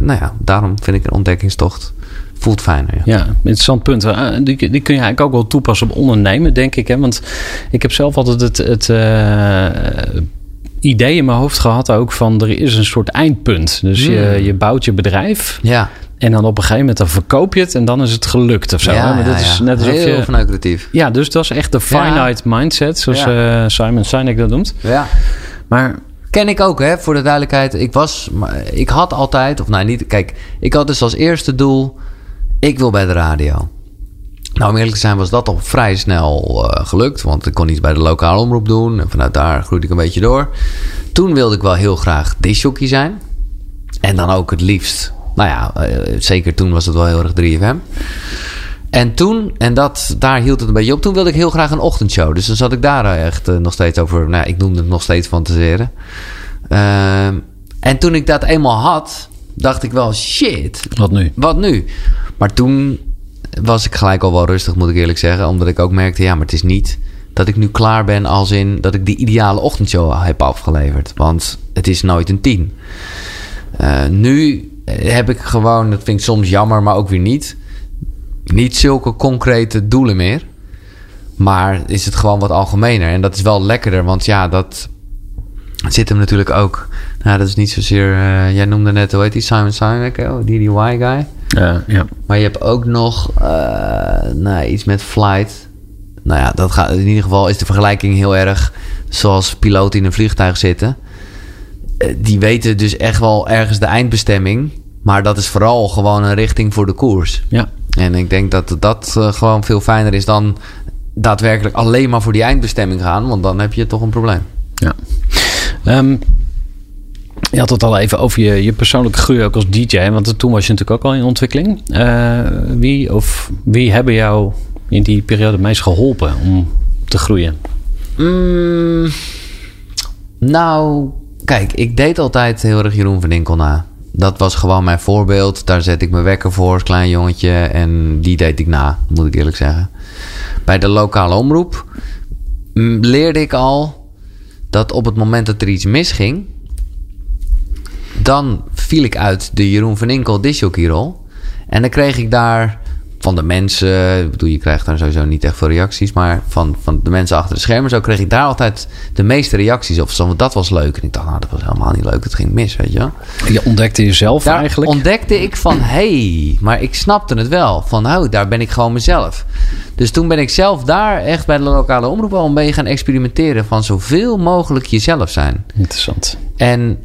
nou ja, daarom vind ik een ontdekkingstocht voelt fijner. Ja. Ja, interessant punt. Eh, Die, die kun je eigenlijk ook wel toepassen op ondernemen, denk ik. Hè? Want ik heb zelf altijd het, het eh, idee in mijn hoofd gehad ook van... er is een soort eindpunt. Dus je, Hmm. je bouwt je bedrijf Ja, en dan op een gegeven moment dan verkoop je het... en dan is het gelukt of zo. hè? ja, Maar dat is ja. net alsof heel je... vanuit Ja, dus dat is echt de finite mindset, zoals eh, Simon Sinek dat noemt. Ja. Maar Ken ik ook, hè, voor de duidelijkheid. Ik was, ik had altijd, of nou niet, kijk, ik had dus als eerste doel, ik wil bij de radio. Nou, om eerlijk te zijn was dat al vrij snel eh, gelukt, want ik kon iets bij de lokale omroep doen en vanuit daar groeide ik een beetje door. Toen wilde ik wel heel graag disjockey zijn. En dan ook het liefst. Nou ja, eh, zeker toen was het wel heel erg 3FM. En toen, en dat, daar hield het een beetje op. Toen wilde ik heel graag een ochtendshow. Dus dan zat ik daar eh, echt nog steeds over. Nou, ik noemde het nog steeds fantaseren. Ehm, en toen ik dat eenmaal had, dacht ik wel: shit, Wat nu? wat nu? Maar toen was ik gelijk al wel rustig, moet ik eerlijk zeggen. Omdat ik ook merkte, ja, maar het is niet dat ik nu klaar ben als in dat ik die ideale ochtendshow heb afgeleverd. Want het is nooit een tien. Eh, nu heb ik gewoon, dat vind ik soms jammer, maar ook weer niet. Niet zulke concrete doelen meer. Maar is het gewoon wat algemener. En dat is wel lekkerder, want ja, dat zit hem natuurlijk ook. Nou, dat is niet zozeer. eh, jij noemde net, hoe heet die? Simon Sinek, oh, DDY guy. Ja, ja. Maar je hebt ook nog eh, nou, iets met flight. Nou ja, dat gaat, in ieder geval is de vergelijking heel erg zoals piloten in een vliegtuig zitten. Eh, die weten dus echt wel ergens de eindbestemming. Maar dat is vooral gewoon een richting voor de koers. ja. En ik denk dat dat eh, gewoon veel fijner is dan daadwerkelijk alleen maar voor die eindbestemming gaan. Want dan heb je toch een probleem. Ja. Ehm, je had het al even over je, je persoonlijke groei ook als DJ. Want toen was je natuurlijk ook al in ontwikkeling. Eh, wie of wie hebben jou in die periode meest geholpen om te groeien? Mm, nou, kijk, ik deed altijd heel erg Jeroen van Dinkel na. Dat was gewoon mijn voorbeeld. Daar zet ik mijn wekker voor als klein jongetje. En die deed ik na, moet ik eerlijk zeggen. Bij de lokale omroep mm, leerde ik al dat op het moment dat er iets misging... dan viel ik uit de Jeroen van Inkel disjockeyrol. En dan kreeg ik daar van de mensen... Ik bedoel, je krijgt daar sowieso niet echt veel reacties... maar van, van de mensen achter de schermen... zo kreeg ik daar altijd de meeste reacties op. Zo, dat was leuk. En ik dacht, nou, dat was helemaal niet leuk. Het ging mis, weet je wel. Je ontdekte jezelf Daar eigenlijk. ontdekte ik van, hey, maar ik snapte het wel. Van, oh, daar ben ik gewoon mezelf. Dus toen ben ik zelf daar echt bij de lokale omroep al mee gaan experimenteren... van zoveel mogelijk jezelf zijn. Interessant. En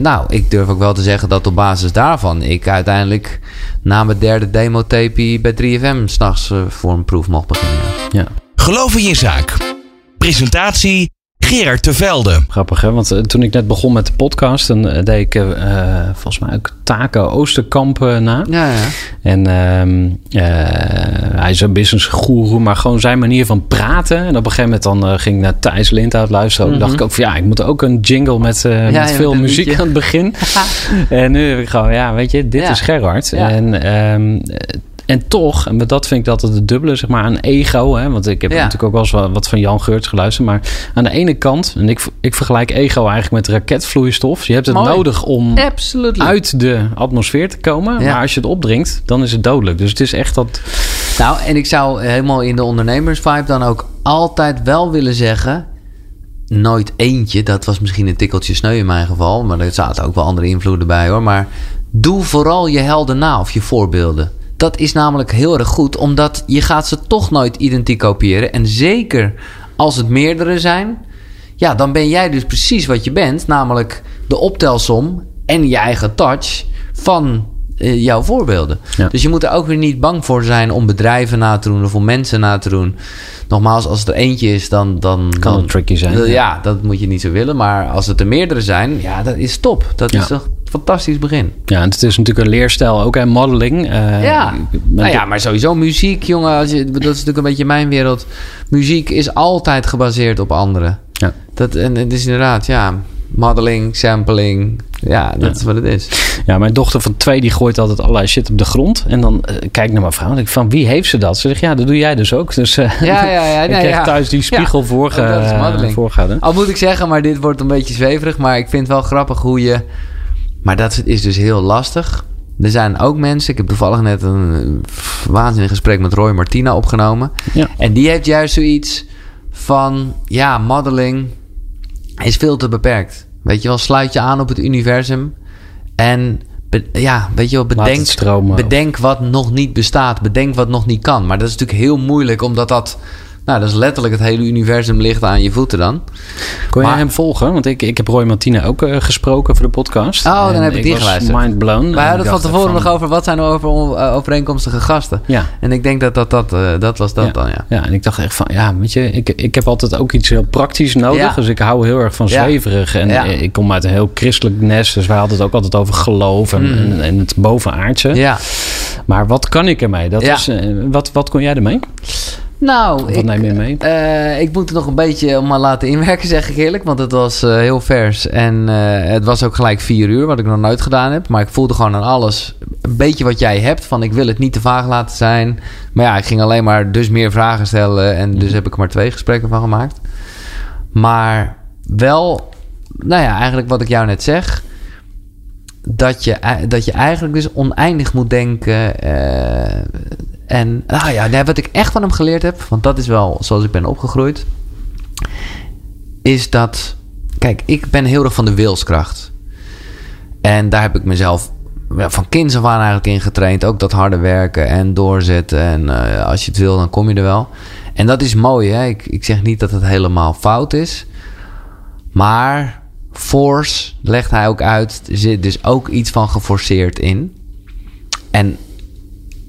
nou, ik durf ook wel te zeggen dat op basis daarvan... ik uiteindelijk na mijn derde demo-tapie bij 3FM... s'nachts uh, voor een proef mocht beginnen. Ja. Geloof in je zaak. Presentatie Gerard Tevelde. Grappig, hè? Want eh, toen ik net begon met de podcast, dan eh, deed ik eh, eh, volgens mij ook Taco Oosterkamp na. Ja, ja. En ehm, eh, hij is een business guru, maar gewoon zijn manier van praten. En op een gegeven moment dan eh, ging ik naar Thijs Lindhout luisteren. Mhm. dacht ik ook van ja, ik moet ook een jingle met, eh, ja, met veel muziek liedje. aan het begin. en nu heb ik gewoon, ja, weet je, dit Ja. is Gerard. Ja. En, ehm, en toch, en met dat vind ik dat het dubbele, zeg maar, aan ego. Hè? Want ik heb Ja. natuurlijk ook wel eens wat, wat van Jan Geurts geluisterd. Maar aan de ene kant, en ik, ik vergelijk ego eigenlijk met raketvloeistof. Je hebt het Mooi. nodig om uit de atmosfeer te komen. Ja. Maar als je het opdringt, dan is het dodelijk. Dus het is echt dat... Nou, en ik zou helemaal in de ondernemersvibe dan ook altijd wel willen zeggen... nooit eentje, dat was misschien een tikkeltje sneu in mijn geval... maar er zaten ook wel andere invloeden bij hoor. Maar doe vooral je helden na of je voorbeelden. Dat is namelijk heel erg goed, omdat je gaat ze toch nooit identiek kopiëren. En zeker als het meerdere zijn... ja, dan ben jij dus precies wat je bent. Namelijk de optelsom en je eigen touch van eh, jouw voorbeelden. Ja. Dus je moet er ook weer niet bang voor zijn om bedrijven na te doen of om mensen na te doen. Nogmaals, als het er eentje is, dan... dan Kan dan, het tricky zijn, Ja, ja. dat moet je niet zo willen. Maar als het er meerdere zijn, ja, dat is top. Dat Ja. is toch fantastisch begin. Ja, het is natuurlijk een leerstijl ook, en modeling. Eh, Ja, nou ja, maar sowieso muziek, jongen. Als je, dat is natuurlijk een beetje mijn wereld. Muziek is altijd gebaseerd op anderen. Ja. Dat, en het is inderdaad, ja, modeling, sampling. Ja, dat Ja. is wat het is. Ja, mijn dochter van twee die gooit altijd allerlei shit op de grond. En dan eh, kijk ik naar mijn vrouw en ik van wie heeft ze dat? Ze zegt ja, dat doe jij dus ook. Dus eh, Ja, ja, ja. ik nee, kreeg ja. thuis die spiegel Ja, voorge, dat is modeling. voorgehouden. Al moet ik zeggen, maar dit wordt een beetje zweverig. Maar ik vind het wel grappig hoe je... Maar dat is dus heel lastig. Er zijn ook mensen... Ik heb toevallig net een eh, waanzinnig gesprek met Roy Martina opgenomen. Ja. En die heeft juist zoiets van... Ja, modeling is veel te beperkt. Weet je wel, sluit je aan op het universum. En be- ja, weet je wel, bedenk, stromen. bedenk wat nog niet bestaat. Bedenk wat nog niet kan. Maar dat is natuurlijk heel moeilijk, omdat dat Nou, dat is letterlijk het hele universum ligt aan je voeten dan. Kon jij hem volgen? Want ik, ik heb Roy Martina ook eh, gesproken voor de podcast. Oh, dan heb ik die geluisterd. mind blown. En hadden het van tevoren van- nog over wat zijn er over eh, overeenkomstige gasten. Ja. En ik denk dat dat, dat, eh, dat was dat dan, ja. Ja, en ik dacht echt van, ja, weet je, ik, ik heb altijd ook iets heel praktisch nodig. Ja. Dus ik hou heel erg van zweverig. En ik kom uit een heel christelijk nest, dus wij hadden het ook altijd over geloof en, Mm. en, en het bovenaardse. Ja. Maar wat kan ik ermee? Dat is, wat, wat kon jij ermee? Nou, Wat ik, neem je mee? eh, ik moet er nog een beetje om maar laten inwerken, zeg ik eerlijk. Want het was eh, heel vers. En eh, het was ook gelijk vier uur, wat ik nog nooit gedaan heb. Maar ik voelde gewoon aan alles een beetje wat jij hebt. Van ik wil het niet te vaag laten zijn. Maar ja, ik ging alleen maar dus meer vragen stellen. En dus heb ik er maar twee gesprekken van gemaakt. Maar wel, nou ja, eigenlijk wat ik jou net zeg. Dat je, dat je eigenlijk dus oneindig moet denken. eh, en nou ja, wat ik echt van hem geleerd heb, want dat is wel zoals ik ben opgegroeid, is dat, kijk, ik ben heel erg van de wilskracht. En daar heb ik mezelf van kinds af aan eigenlijk in getraind. Ook dat harde werken en doorzetten. En eh, als je het wil, dan kom je er wel. En dat is mooi, hè. Ik, ik zeg niet dat het helemaal fout is. Maar force, legt hij ook uit, er zit dus ook iets van geforceerd in. En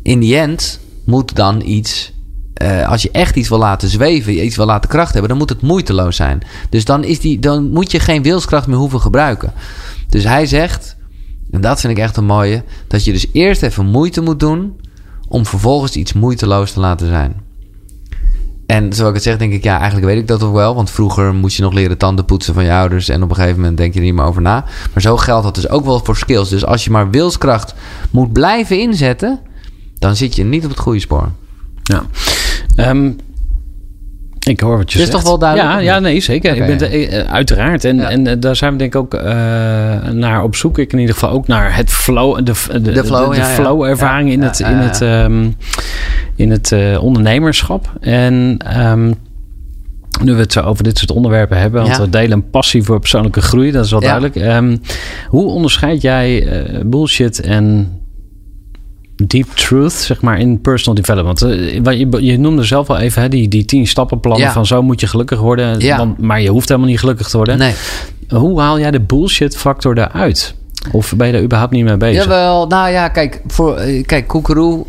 in die end moet dan iets. eh, als je echt iets wil laten zweven, iets wil laten kracht hebben, dan moet het moeiteloos zijn. Dus dan, is die, dan moet je geen wilskracht meer hoeven gebruiken. Dus hij zegt, en dat vind ik echt een mooie, dat je dus eerst even moeite moet doen om vervolgens iets moeiteloos te laten zijn. En zoals ik het zeg, denk ik, ja, eigenlijk weet ik dat ook wel. Want vroeger moest je nog leren tanden poetsen van je ouders. En op een gegeven moment denk je er niet meer over na. Maar zo geldt dat dus ook wel voor skills. Dus als je maar wilskracht moet blijven inzetten, dan zit je niet op het goede spoor. Ja. Ehm, ik hoor wat je Dit is zegt. toch wel duidelijk, Ja, ja nee, zeker. Ik ben ja. de- eh, uiteraard. En, Ja. en eh, daar zijn we denk ik ook eh, naar op zoek. Ik in ieder geval ook naar het flow, de, de, de, flow, de, ja. Ja, in het, in het, ehm, in het eh, ondernemerschap. En ehm, nu we het zo over dit soort onderwerpen hebben, want Ja. we delen een passie voor persoonlijke groei, dat is wel Ja. duidelijk. Ehm, hoe onderscheid jij eh, bullshit en deep truth, zeg maar, in personal development. Eh, Je, je noemde zelf al even hè, die, die tien stappenplannen Ja. van zo moet je gelukkig worden. Ja. Want, maar je hoeft helemaal niet gelukkig te worden. Nee. Hoe haal jij de bullshit factor eruit? Of ben je er überhaupt niet mee bezig? Jawel, nou ja, kijk, voor, kijk, koekeroe.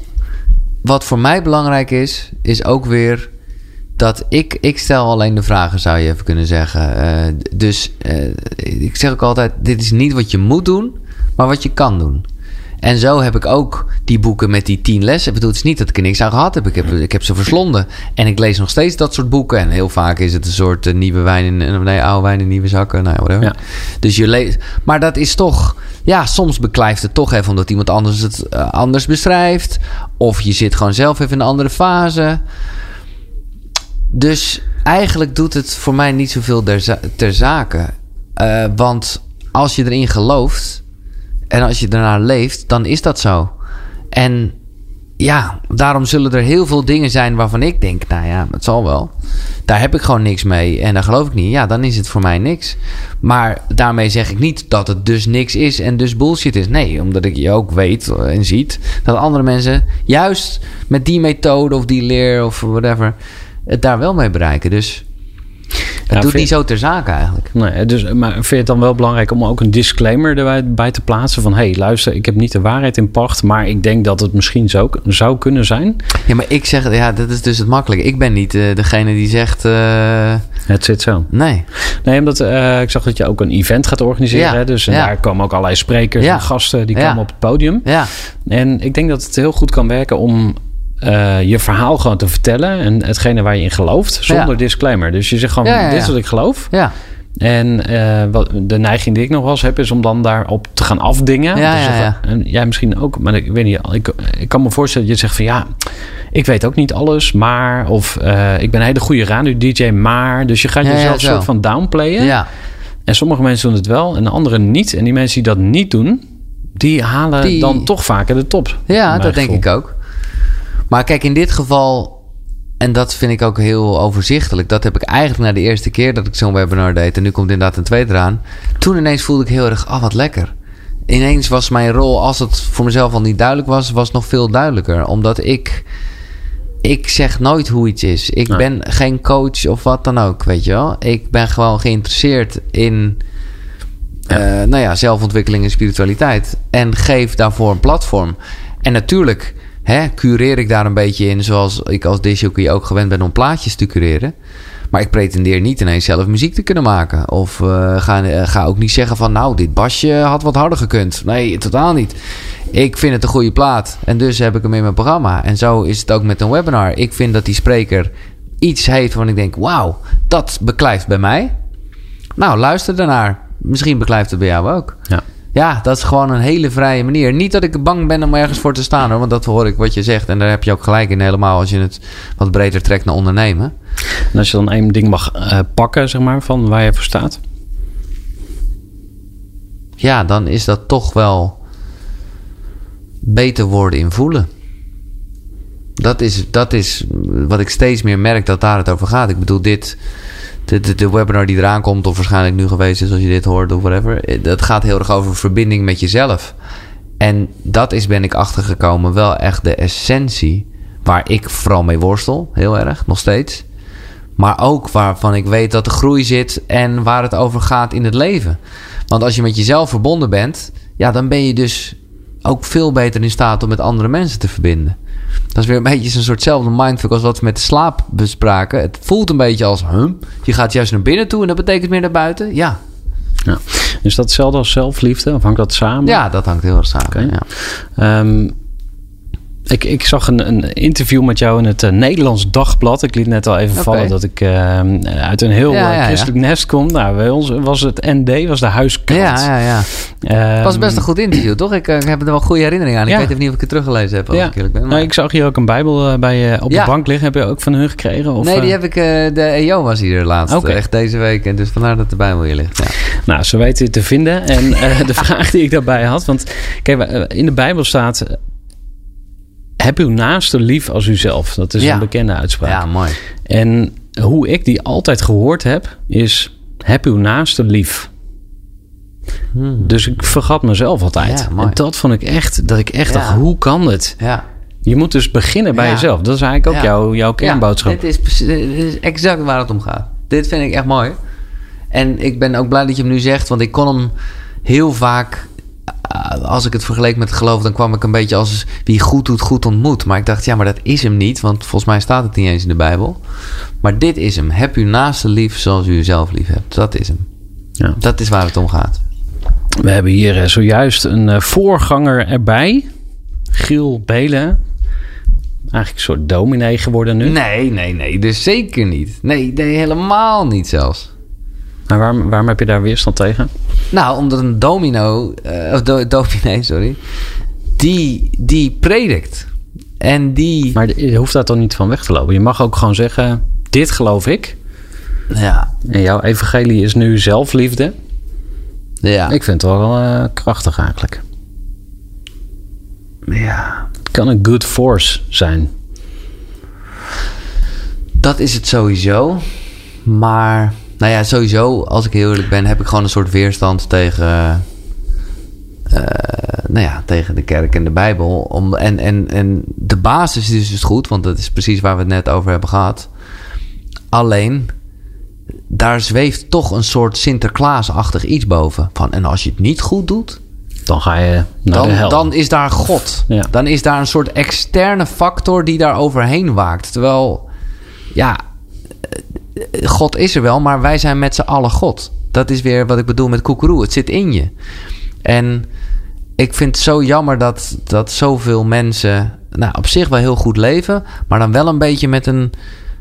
Wat voor mij belangrijk is, is ook weer dat ik, ik stel alleen de vragen, zou je even kunnen zeggen. Eh, dus eh, ik zeg ook altijd, dit is niet wat je moet doen, maar wat je kan doen. En zo heb ik ook die boeken met die tien lessen. Ik bedoel, het is niet dat ik er niks aan gehad heb. Ik heb, ik heb ze verslonden. En ik lees nog steeds dat soort boeken. En heel vaak is het een soort eh, nieuwe wijn in... eh, Nee, oude wijn in nieuwe zakken. Nou, whatever. Ja. Dus je leest... Maar dat is toch... Ja, soms beklijft het toch even omdat iemand anders het eh, anders beschrijft. Of je zit gewoon zelf even in een andere fase. Dus eigenlijk doet het voor mij niet zoveel ter, za- ter zake. Want als je erin gelooft en als je ernaar leeft, dan is dat zo. En ja, daarom zullen er heel veel dingen zijn waarvan ik denk, nou ja, het zal wel. Daar heb ik gewoon niks mee en daar geloof ik niet. Ja, dan is het voor mij niks. Maar daarmee zeg ik niet dat het dus niks is en dus bullshit is. Nee, omdat ik je ook weet en ziet dat andere mensen juist met die methode of die leer of whatever het daar wel mee bereiken. Dus Ja, doet niet zo ter zake eigenlijk. Nee, dus, maar vind je het dan wel belangrijk om ook een disclaimer erbij bij te plaatsen? Van, hé, hey, luister, ik heb niet de waarheid in pacht... maar ik denk dat het misschien zo, zou kunnen zijn. Ja, maar ik zeg, ja, dat is dus het makkelijke. Ik ben niet eh, degene die zegt, eh, Het zit zo. nee. Nee, omdat eh, ik zag dat je ook een event gaat organiseren. Ja, hè, dus en ja. daar komen ook allerlei sprekers Ja. en gasten... die komen op het podium. Ja, En ik denk dat het heel goed kan werken om eh, je verhaal gewoon te vertellen. En hetgene waar je in gelooft, zonder Ja. disclaimer. Dus je zegt gewoon, dit is wat ik geloof. ja, En eh, wat, de neiging die ik nog wel eens heb, is om dan daarop te gaan afdingen. Ja. En jij misschien ook, maar ik weet niet. Ik, ik kan me voorstellen dat je zegt van ja, ik weet ook niet alles, maar. Of eh, ik ben een hele goede radio-DJ, maar. Dus je gaat jezelf een zo. soort van downplayen. ja. En sommige mensen doen het wel en anderen niet. En die mensen die dat niet doen, die halen Die- dan toch vaker de top. Ja, dat denk ik ook. Maar kijk, in dit geval, en dat vind ik ook heel overzichtelijk. Dat heb ik eigenlijk na de eerste keer dat ik zo'n webinar deed. En nu komt inderdaad een tweede eraan. Toen ineens voelde ik heel erg, ah, wat lekker. Ineens was mijn rol, als het voor mezelf al niet duidelijk was, was nog veel duidelijker. Omdat ik ik zeg nooit hoe iets is. Ik ben geen coach of wat dan ook, weet je wel. Ik ben gewoon geïnteresseerd in eh, nou ja, zelfontwikkeling en spiritualiteit. En geef daarvoor een platform. En natuurlijk hè, cureer ik daar een beetje in... zoals ik als disjockey ook gewend ben om plaatjes te cureren. Maar ik pretendeer niet ineens zelf muziek te kunnen maken. Of eh, ga, eh, ga ook niet zeggen van... nou, dit basje had wat harder gekund. Nee, totaal niet. Ik vind het een goede plaat. En dus heb ik hem in mijn programma. En zo is het ook met een webinar. Ik vind dat die spreker iets heeft waarvan ik denk... wauw, dat beklijft bij mij. Nou, luister daarnaar. Misschien beklijft het bij jou ook. Ja. Ja, dat is gewoon een hele vrije manier. Niet dat ik bang ben om ergens voor te staan hoor. Want dat hoor ik wat je zegt. En daar heb je ook gelijk in helemaal als je het wat breder trekt naar ondernemen. En als je dan één ding mag eh, pakken, zeg maar, van waar je voor staat. Ja, dan is dat toch wel beter worden in voelen. Dat is, dat is wat ik steeds meer merk dat daar het over gaat. Ik bedoel, dit, de, de, webinar die eraan komt, of waarschijnlijk nu geweest is als je dit hoort of whatever. eh, Dat gaat heel erg over verbinding met jezelf. En dat is, ben ik achtergekomen, wel echt de essentie waar ik vooral mee worstel. Heel erg, nog steeds. Maar ook waarvan ik weet dat de groei zit en waar het over gaat in het leven. Want als je met jezelf verbonden bent, ja, dan ben je dus ook veel beter in staat om met andere mensen te verbinden. Dat is weer een beetje een soortzelfde mindfuck als wat we met slaap bespraken. Het voelt een beetje als, huh? je gaat juist naar binnen toe en dat betekent meer naar buiten. Ja, Ja. Is dat hetzelfde als zelfliefde? Of hangt dat samen? ja dat hangt heel erg samen. Ja. Ehm, ik, ik zag een, een interview met jou in het eh, Nederlands Dagblad. Ik liet net al even vallen dat ik ehm, uit een heel Ja, eh, ja, ja. christelijk nest kom. Nou, bij ons was het ND, was de huiskrant. Ja, ja, ja. Ehm, was best een goed interview, toch? Ik, eh, ik heb er wel goede herinneringen aan. Ik weet even niet of ik het teruggelezen heb, als Ja. ik eerlijk ben. maar- Nou, ik zag hier ook een Bijbel bij je op de bank liggen. Heb je ook van hun gekregen? Of, nee, die heb ik... de EO was hier laatst. Oké. Echt deze week. En dus vandaar dat de Bijbel hier ligt. Nou, ze weten het te vinden. En de vraag die ik daarbij had. Want kijk, in de Bijbel staat. Heb uw naaste lief als uzelf. Dat is Ja. een bekende uitspraak. ja, mooi. En hoe ik die altijd gehoord heb, is: heb uw naaste lief. Dus ik vergat mezelf altijd. Hmm. Ja, en dat vond ik echt, dat ik echt Ja. dacht: hoe kan dit? Ja. Je moet dus beginnen bij jezelf. Dat is eigenlijk ook jouw, jouw kernboodschap. Ja, dit, is, precies- dit is exact waar het om gaat. Dit vind ik echt mooi. En ik ben ook blij dat je hem nu zegt, want ik kon hem heel vaak. Als ik het vergeleek met het geloof, dan kwam ik een beetje als wie goed doet, goed ontmoet. Maar ik dacht, ja, maar dat is hem niet, want volgens mij staat het niet eens in de Bijbel. Maar dit is hem. Heb uw naaste lief zoals u uzelf lief hebt. Dat is hem. Ja. Dat is waar het om gaat. We hebben hier eh, zojuist een eh, voorganger erbij. Giel Belen. Eigenlijk een soort dominee geworden nu. Nee, nee, nee. Dus zeker niet. Nee, nee helemaal niet zelfs. Maar waarom, waarom heb je daar weerstand tegen? Nou, omdat een domino, eh, of do, dominee, sorry, die, die predikt. En die, Maar je hoeft daar toch niet van weg te lopen. Je mag ook gewoon zeggen: Dit geloof ik. ja, En jouw evangelie is nu zelfliefde. ja, Ik vind het wel eh, krachtig eigenlijk. ja, Het kan een good force zijn. dat is het sowieso. Maar, nou ja, sowieso, als ik heel eerlijk ben, heb ik gewoon een soort weerstand tegen, eh, nou ja, tegen de kerk en de Bijbel. Om, en, en, en de basis is dus goed, want dat is precies waar we het net over hebben gehad. Alleen, daar zweeft toch een soort Sinterklaasachtig iets boven. Van, en als je het niet goed doet, Dan ga je naar de dan, hel. dan is daar God. Ja. Dan is daar een soort externe factor die daar overheen waakt. Terwijl, ja, God is er wel, maar wij zijn met z'n allen God. Dat is weer wat ik bedoel met koekeroe. Het zit in je. En ik vind het zo jammer dat, dat zoveel mensen nou, op zich wel heel goed leven, maar dan wel een beetje met een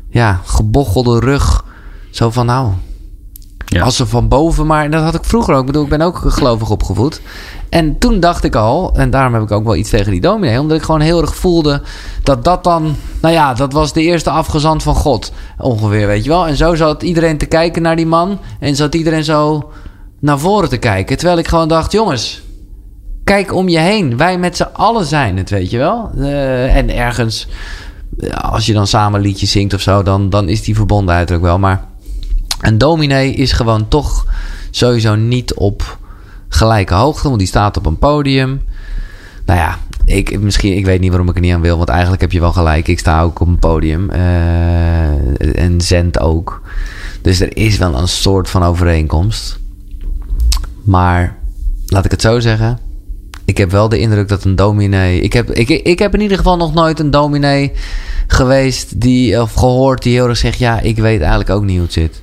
ja, gebochelde rug. Zo van nou, Ja. als ze van boven maar... Dat had ik vroeger ook. Ik bedoel, ik ben ook gelovig opgevoed. En toen dacht ik al... En daarom heb ik ook wel iets tegen die dominee. Omdat ik gewoon heel erg voelde... Dat dat dan... Nou ja, dat was de eerste afgezant van God. Ongeveer, weet je wel. En zo zat iedereen te kijken naar die man. En zat iedereen zo naar voren te kijken. Terwijl ik gewoon dacht... Jongens, kijk om je heen. Wij met z'n allen zijn het, weet je wel. Eh, en ergens... Als je dan samen liedjes zingt of zo... Dan, dan is die verbondenheid er ook wel. Maar... Een dominee is gewoon toch sowieso niet op gelijke hoogte, want die staat op een podium. Nou ja, ik, misschien, ik weet niet waarom ik er niet aan wil, want eigenlijk heb je wel gelijk. Ik sta ook op een podium eh, en zend ook. Dus er is wel een soort van overeenkomst. Maar laat ik het zo zeggen. Ik heb wel de indruk dat een dominee. Ik heb, ik, ik heb in ieder geval nog nooit een dominee geweest die, of gehoord die heel erg zegt: Ja, ik weet eigenlijk ook niet hoe het zit.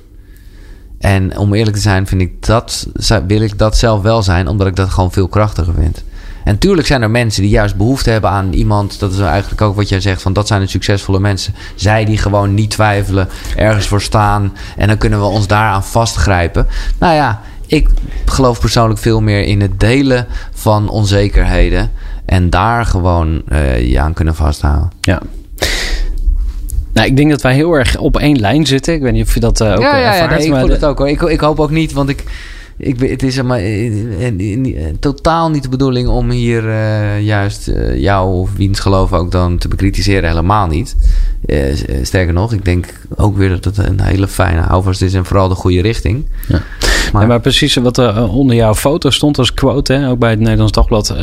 En om eerlijk te zijn, vind ik dat, wil ik dat zelf wel zijn, omdat ik dat gewoon veel krachtiger vind. En tuurlijk zijn er mensen die juist behoefte hebben aan iemand. Dat is eigenlijk ook wat jij zegt: van dat zijn de succesvolle mensen. Zij die gewoon niet twijfelen, ergens voor staan. En dan kunnen we ons daaraan vastgrijpen. Nou ja, ik geloof persoonlijk veel meer in het delen van onzekerheden. En daar gewoon uh, je aan kunnen vasthouden. Ja. Nou, ik denk dat wij heel erg op één lijn zitten. Ik weet niet of je dat uh, ook ja, ja, ervaart. Ja, nee, ik voel het ook hoor. Ik, ik hoop ook niet, want ik... Ik, het is maar, totaal niet de bedoeling om hier uh, juist uh, jou of wiens geloof ook dan te bekritiseren. Helemaal niet. Uh, sterker nog, ik denk ook weer dat het een hele fijne houvast is en vooral de goede richting. Ja. Maar, ja, maar precies wat er onder jouw foto stond als quote, hè, ook bij het Nederlands Dagblad.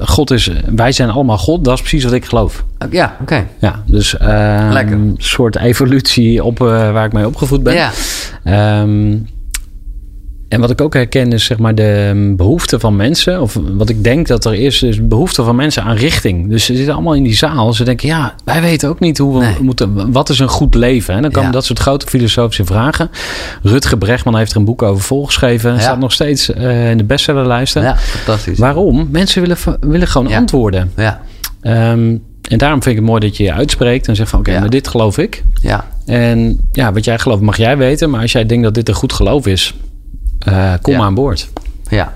God is, wij zijn allemaal God, dat is precies wat ik geloof. Ja, oké. Okay. Ja, dus een soort evolutie op waar ik mee opgevoed ben. Ja. Um, en wat ik ook herken is zeg maar de behoefte van mensen. Of wat ik denk dat er is, is behoefte van mensen aan richting. Dus ze zitten allemaal in die zaal. Ze denken, ja, wij weten ook niet hoe we nee. moeten. Wat is een goed leven? En dan komen ja. dat soort grote filosofische vragen. Rutger Bregman heeft er een boek over volgeschreven. Ja. Staat nog steeds uh, in de bestsellerlijsten. Ja, fantastisch. Waarom? Mensen willen, willen gewoon ja. antwoorden. Ja. Um, en daarom vind ik het mooi dat je je uitspreekt en zegt van oké, okay, maar dit geloof ik. Ja. En ja, wat jij gelooft mag jij weten. Maar als jij denkt dat dit een goed geloof is, uh, kom ja. aan boord. Ja.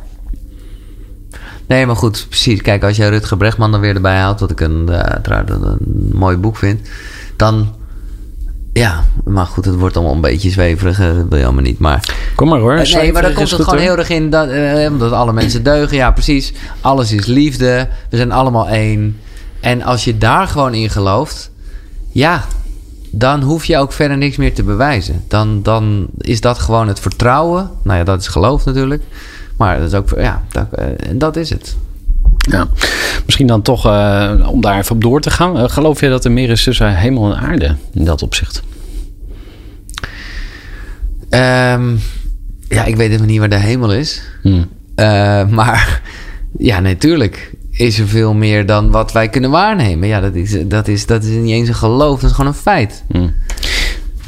Nee, maar goed, precies. Kijk, als jij Rutger Bregman dan weer erbij haalt, wat ik een, uh, een mooi boek vind, dan. Ja, maar goed, het wordt allemaal een beetje zweverig. Dat wil je allemaal niet. Maar, Kom maar hoor. nee, maar dan komt het gewoon heel erg in dat, uh, dat alle mensen deugen. Ja, precies. Alles is liefde. We zijn allemaal één. En als je daar gewoon in gelooft, ja, dan hoef je ook verder niks meer te bewijzen. Dan, dan is dat gewoon het vertrouwen. Nou ja, dat is geloof natuurlijk. Maar dat is ook, ja, dat, uh, dat is het. Ja, misschien dan toch uh, om daar even op door te gaan. Uh, geloof je dat er meer is tussen hemel en aarde in dat opzicht? Um, ja, ik weet even niet waar de hemel is. Hmm. maar ja, natuurlijk is er veel meer dan wat wij kunnen waarnemen. Ja, dat is, dat is, dat is niet eens een geloof, dat is gewoon een feit. Hmm.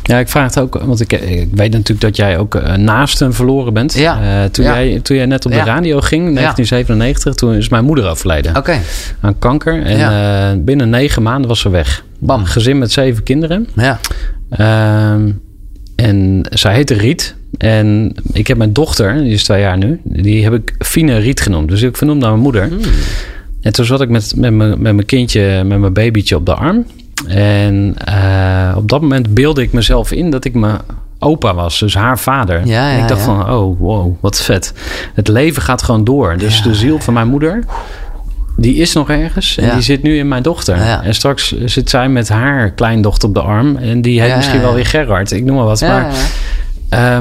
Ja, ik vraag het ook, want ik, ik weet natuurlijk dat jij ook uh, naasten verloren bent. Ja. Uh, toen, ja. Jij, toen jij net op de Ja. radio ging, in 1997, toen is mijn moeder overleden Oké, aan kanker. En eh, binnen negen maanden was ze weg. Bam. Een gezin met zeven kinderen. ja. Ehm, en zij heette Riet. En ik heb mijn dochter, die is twee jaar nu, die heb ik Fine Riet genoemd. Dus ik vernoemde naar mijn moeder. Hmm. En toen zat ik met, met, mijn, met mijn kindje, met mijn babytje op de arm. En eh, op dat moment beelde ik mezelf in dat ik mijn opa was, dus haar vader. Ja, en ik dacht ja. van, oh wow, wat vet. Het leven gaat gewoon door. Dus de ziel van mijn moeder, die is nog ergens. En die zit nu in mijn dochter. En straks zit zij met haar kleindochter op de arm. En die heet misschien wel weer Gerard. Ik noem maar wat. Ja, maar ja.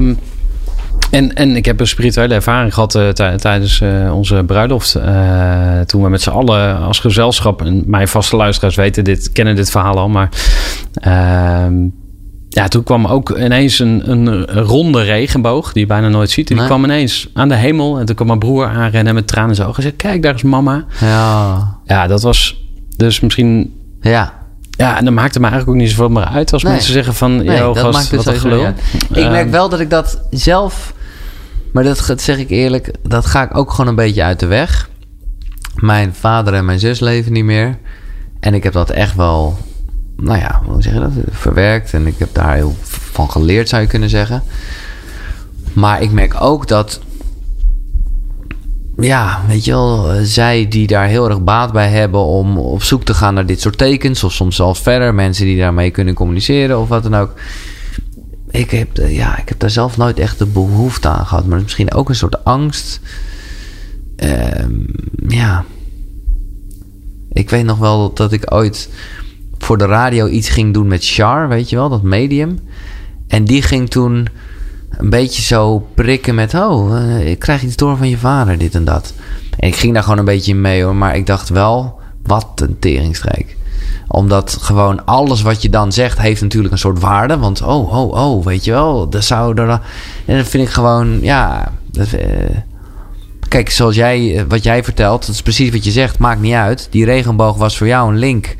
En, en ik heb een spirituele ervaring gehad eh, tij- tijdens eh, onze bruiloft. eh, toen we met z'n allen als gezelschap... en mijn vaste luisteraars weten dit, kennen dit verhaal al. Maar ehm, ja, toen kwam ook ineens een, een ronde regenboog... die je bijna nooit ziet. Die Nee. kwam ineens aan de hemel. En toen kwam mijn broer aanrennen met tranen in zijn ogen. En zei, kijk, daar is mama. ja. Ja, dat was dus misschien... ja. Ja, en dan maakt het me eigenlijk ook niet zoveel meer uit... als Nee. mensen zeggen van... Nee, dat gast, maakt dus wat gelul. Ik merk Ehm, wel dat ik dat zelf... Maar dat, dat zeg ik eerlijk, dat ga ik ook gewoon een beetje uit de weg. Mijn vader en mijn zus leven niet meer. En ik heb dat echt wel, nou ja, hoe zeg je dat? Verwerkt. En ik heb daar heel van geleerd, zou je kunnen zeggen. Maar ik merk ook dat ja, weet je wel, eh, zij die daar heel erg baat bij hebben om op zoek te gaan naar dit soort tekens, of soms zelfs verder, mensen die daarmee kunnen communiceren of wat dan ook. Ik heb, ja, ik heb daar zelf nooit echt de behoefte aan gehad, maar misschien ook een soort angst. Ehm, ja. Ik weet nog wel dat ik ooit voor de radio iets ging doen met Char, weet je wel, dat medium. En die ging toen een beetje zo prikken met... oh, eh, ik krijg iets door van je vader, dit en dat. En ik ging daar gewoon een beetje in mee hoor. Maar ik dacht wel Wat een teringstreek. Omdat gewoon alles wat je dan zegt heeft natuurlijk een soort waarde. Want oh, oh, oh, weet je wel. Dat zou er... En dat vind ik gewoon, ja... Dat, eh, kijk, zoals jij, eh, wat jij vertelt, dat is precies wat je zegt. Maakt niet uit. Die regenboog was voor jou een link.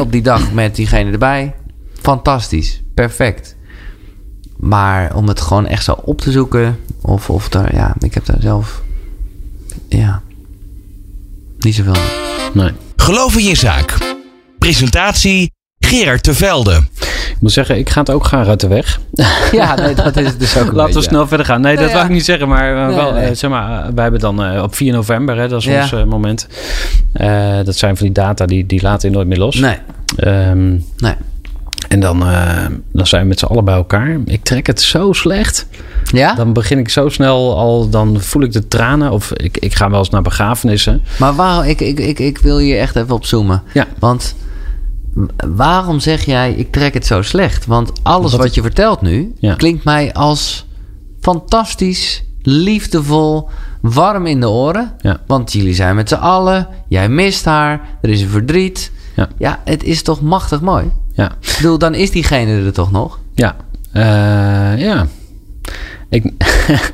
Op die dag met diegene erbij. Fantastisch. Perfect. Maar om het gewoon echt zo op te zoeken. Of, of daar, ja, ik heb daar zelf. Ja. Niet zoveel. mee. Nee. Geloof in je zaak. Presentatie Gerard Tervelde. Ik moet zeggen, ik ga het ook graag uit de weg. Ja, nee, dat is het dus ook. een Laten we snel verder gaan. Nee, dat ja. wou ik niet zeggen, maar, Nee, wel, nee. eh, zeg maar, uh, wij hebben dan uh, op 4 november, hè, dat is Ja. ons uh, moment. Uh, dat zijn van die data die, die laten je nooit meer los. Nee, Um, nee. En dan, uh, dan zijn we met z'n allen bij elkaar. Ik trek het zo slecht. Ja? Dan begin ik zo snel al, dan voel ik de tranen. Of ik, ik ga wel eens naar begrafenissen. Maar waarom, ik, ik, ik, ik wil hier echt even op zoomen. Ja. Want waarom zeg jij, ik trek het zo slecht? Want alles wat je vertelt nu Ja. klinkt mij als fantastisch, liefdevol, warm in de oren. Ja. Want jullie zijn met z'n allen, jij mist haar, er is een verdriet. Ja. ja, het is toch machtig mooi? Ja, Ik bedoel, dan is diegene er toch nog? ja. Uh, ja. Ik,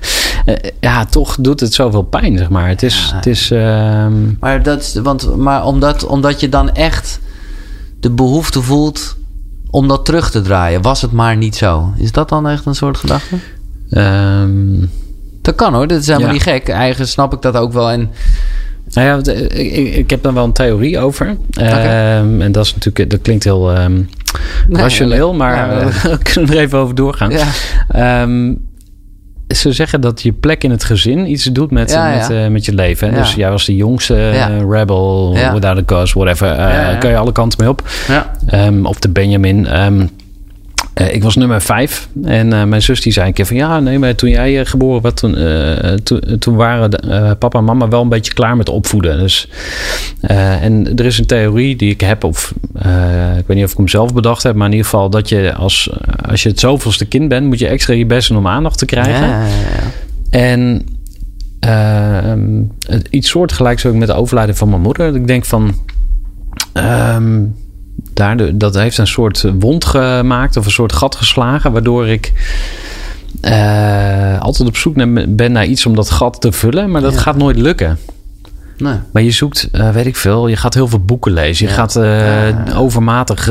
ja, toch doet het zoveel pijn, zeg maar. Het is... Ja. Het is um... Maar, dat, is- want, maar omdat, omdat je dan echt de behoefte voelt om dat terug te draaien. Was het maar niet zo. Is dat dan echt een soort gedachte? Um, dat kan hoor, dat is helemaal Ja. niet gek. Eigen snap ik dat ook wel. En Nou ja, eh, ik, ik heb daar wel een theorie over. Um, en dat is natuurlijk, dat klinkt heel um, Nee, rationeel, maar we kunnen er even over doorgaan. ja, Um, ze zeggen dat je plek in het gezin iets doet met, Ja, met, ja. uh, met je leven. Hè? Ja. Dus jij was de jongste Ja. rebel, without a cause, whatever. Uh, ja. Kan je alle kanten mee op. ja. Um, of de Benjamin. Um, uh, ik was nummer vijf. En uh, mijn zus die zei een keer van... Ja, nee, maar toen jij uh, geboren werd... Toen, to, toen waren de, papa en mama wel een beetje klaar met opvoeden. Dus, en er is een theorie die ik heb... Of ik weet niet of ik hem zelf bedacht heb... Maar in ieder geval dat je als, als je het zoveelste kind bent... Moet je extra je best doen om aandacht te krijgen. Ja, ja, ja. En... Uh, iets soortgelijks ook met de overlijden van mijn moeder. Ik denk van... Um, daar, dat heeft een soort wond gemaakt of een soort gat geslagen, waardoor ik uh, altijd op zoek ben naar iets om dat gat te vullen, maar dat ja. gaat nooit lukken. Nee. Maar je zoekt, uh, weet ik veel, je gaat heel veel boeken lezen. Je ja. gaat uh, ja. overmatig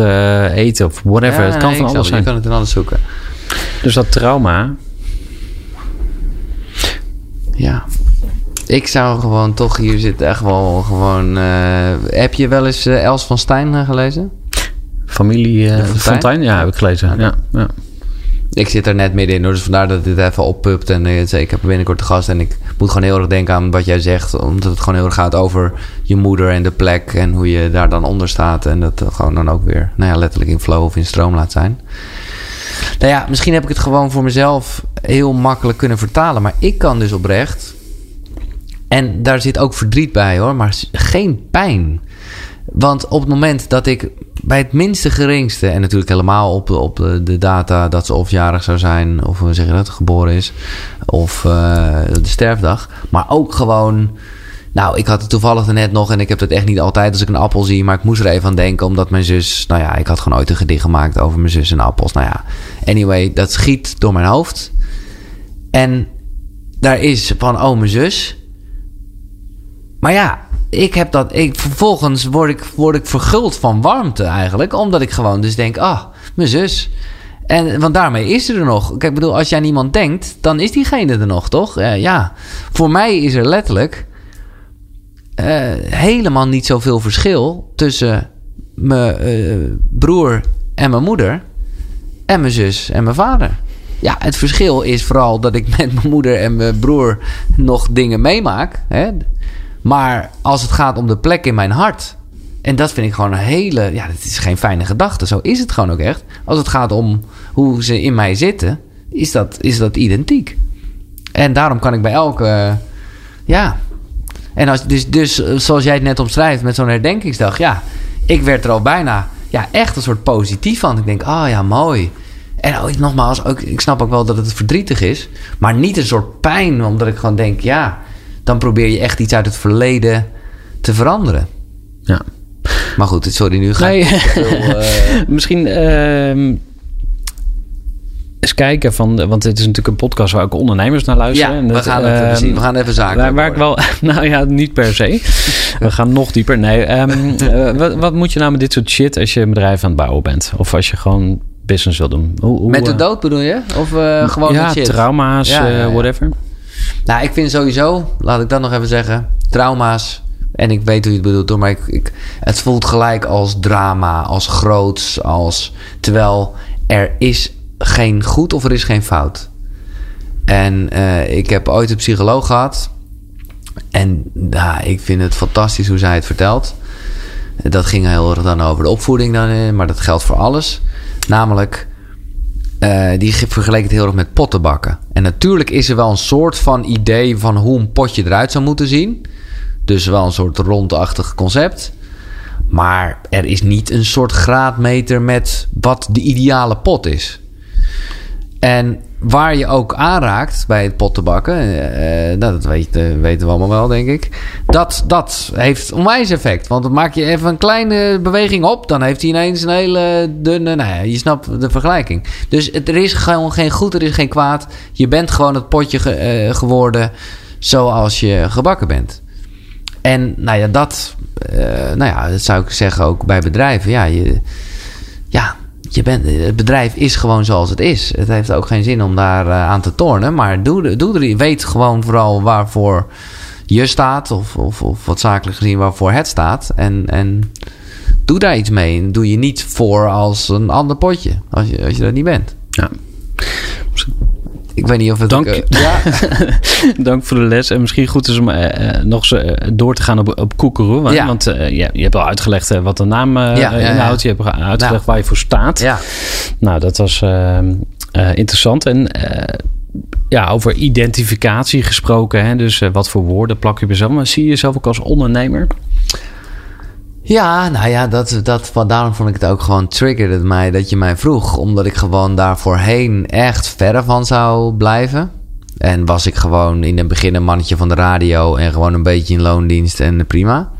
eten of whatever. het kan nee, van alles zijn. Je kan het in alles zoeken. Dus dat trauma. Ja. Ik zou gewoon toch hier zitten echt wel gewoon... Heb je wel eens Els van Stijn gelezen? Familie uh, Fontijn? Fontijn? Ja, heb ik gelezen. Okay. Ja, ja. Ik zit er net middenin, dus vandaar dat dit even oppupt. En uh, ik heb binnenkort de gast en ik moet gewoon heel erg denken aan wat jij zegt. Omdat het gewoon heel erg gaat over je moeder en de plek. En hoe je daar dan onder staat. En dat gewoon dan ook weer, nou ja, letterlijk in flow of in stroom laat zijn. Nou ja, misschien heb ik het gewoon voor mezelf heel makkelijk kunnen vertalen. Maar ik kan dus oprecht... En daar zit ook verdriet bij hoor, maar geen pijn. Want op het moment dat ik bij het minste geringste... en natuurlijk helemaal op, op de data dat ze of jarig zou zijn... of hoe zeg je dat, geboren is... of uh, de sterfdag... maar ook gewoon... Nou, ik had het toevallig net nog... en ik heb het echt niet altijd als ik een appel zie... maar ik moest er even aan denken omdat mijn zus... nou ja, ik had gewoon ooit een gedicht gemaakt over mijn zus en appels. Nou ja, anyway, dat schiet door mijn hoofd. En daar is van, oh, mijn zus... Maar ja, ik heb dat. Ik, vervolgens word ik, word ik verguld van warmte eigenlijk. Omdat ik gewoon dus denk: ah, mijn zus. En, want daarmee is er nog. Kijk, bedoel, als jij aan iemand denkt, dan is diegene er nog, toch? Ja. Voor mij is er letterlijk uh, helemaal niet zoveel verschil tussen mijn uh, broer en mijn moeder. En mijn zus en mijn vader. Ja, het verschil is vooral dat ik met mijn moeder en mijn broer nog dingen meemaak. Hè? Maar als het gaat om de plek in mijn hart. En dat vind ik gewoon een hele. Ja, dat is geen fijne gedachte. Zo is het gewoon ook echt. Als het gaat om hoe ze in mij zitten, is dat, is dat identiek. En daarom kan ik bij elke. Ja. En als, dus, dus zoals jij het net omschrijft met zo'n herdenkingsdag. Ja, ik werd er al bijna. Ja, echt een soort positief van. Ik denk, oh, ja, mooi. En ook, nogmaals, ook, ik snap ook wel dat het verdrietig is. Maar niet een soort pijn, omdat ik gewoon denk, ja dan probeer je echt iets uit het verleden te veranderen. Ja. Maar goed, sorry, nu ga Nee. ik veel, eh, Misschien ehm, eens kijken van, want het is natuurlijk een podcast waar ook ondernemers naar luisteren. ja, En we gaan, het ehm, zien. we gaan even zaken. Waar, waar ik wel, nou ja, niet per se. We gaan nog dieper. Nee, ehm, eh, wat, wat moet je nou met dit soort shit als je een bedrijf aan het bouwen bent? Of als je gewoon business wil doen? Hoe, hoe, Met de eh, dood bedoel je? Of gewoon ja, shit? trauma's, Ja, ja, ja. whatever. Nou, ik vind sowieso, laat ik dat nog even zeggen, trauma's. En ik weet hoe je het bedoelt hoor, maar ik, ik, het voelt gelijk als drama, als groots, als. Terwijl er is geen goed of er is geen fout. En eh, ik heb ooit een psycholoog gehad. En nou, ik vind het fantastisch hoe zij het vertelt. Dat ging heel erg dan over de opvoeding, dan, eh, maar dat geldt voor alles. Namelijk, eh, die ge- vergeleek het heel erg met potten bakken. En natuurlijk is er wel een soort van idee van hoe een potje eruit zou moeten zien. Dus wel een soort rondachtig concept. Maar er is niet een soort graadmeter met wat de ideale pot is. En waar je ook aanraakt bij het pottenbakken, eh, nou, dat weet, eh, weten we allemaal wel, denk ik. Dat, dat heeft onwijs effect. Want dan maak je even een kleine beweging op, dan heeft hij ineens een hele dunne. Nou je snapt de vergelijking. Dus het, er is gewoon geen goed, er is geen kwaad. Je bent gewoon het potje ge- eh, geworden zoals je gebakken bent. En nou ja, dat, eh, nou ja, dat zou ik zeggen ook bij bedrijven. Ja, je, ja, je bent, het bedrijf is gewoon zoals het is. Het heeft ook geen zin om daar eh, aan te tornen. Maar doe, doe er, weet gewoon vooral waarvoor je staat. Of, of, of wat zakelijk gezien waarvoor het staat. En, en doe daar iets mee. En doe je niet voor als een ander potje. Als je, als je dat niet bent. Ja. Ik weet niet of het... Dank ook, eh, ja, Dank voor de les. En misschien goed is om eh, eh, nog eh, door te gaan op, op Koekeroe. Want, Ja. want eh, je, je hebt al uitgelegd wat de naam Ja, inhoudt. Je hebt uitgelegd Nou. waar je voor staat. ja. Nou, dat was eh, eh, interessant. En ja, over identificatie gesproken. Hè? Dus wat voor woorden plak je bij jezelf? Maar zie je jezelf ook als ondernemer? Ja, nou ja, dat, dat, daarom vond ik het ook gewoon triggerde mij dat je mij vroeg. Omdat ik gewoon daar voorheen echt verre van zou blijven. En was ik gewoon in het begin een mannetje van de radio en gewoon een beetje in loondienst en prima.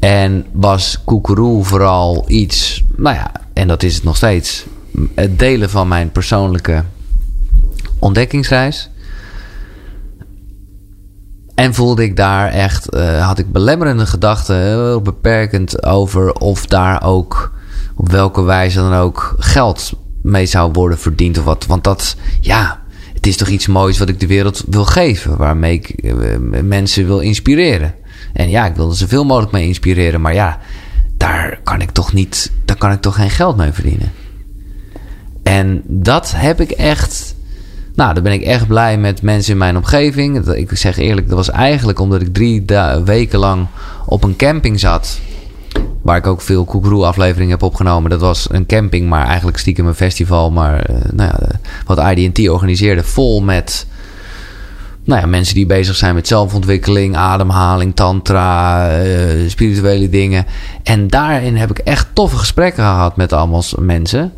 En was koekeroe vooral iets, nou ja, en dat is het nog steeds, het delen van mijn persoonlijke ontdekkingsreis. En voelde ik daar echt, eh, had ik belemmerende gedachten, heel beperkend over of daar ook, op welke wijze dan ook, geld mee zou worden verdiend of wat. Want dat, ja, het is toch iets moois wat ik de wereld wil geven, waarmee ik eh, mensen wil inspireren. En ja, ik wil er zoveel mogelijk mee inspireren, maar ja, daar kan ik toch niet, daar kan ik toch geen geld mee verdienen. En dat heb ik echt. Nou, dan ben ik echt blij met mensen in mijn omgeving. Ik zeg eerlijk, dat was eigenlijk omdat ik drie weken lang op een camping zat. Waar ik ook veel Koekeroe afleveringen heb opgenomen. Dat was een camping, maar eigenlijk stiekem een festival. Maar eh, nou ja, eh, wat IDT organiseerde. Vol met nou ja, mensen die bezig zijn met zelfontwikkeling, ademhaling, tantra, eh, spirituele dingen. En daarin heb ik echt toffe gesprekken gehad met allemaal mensen.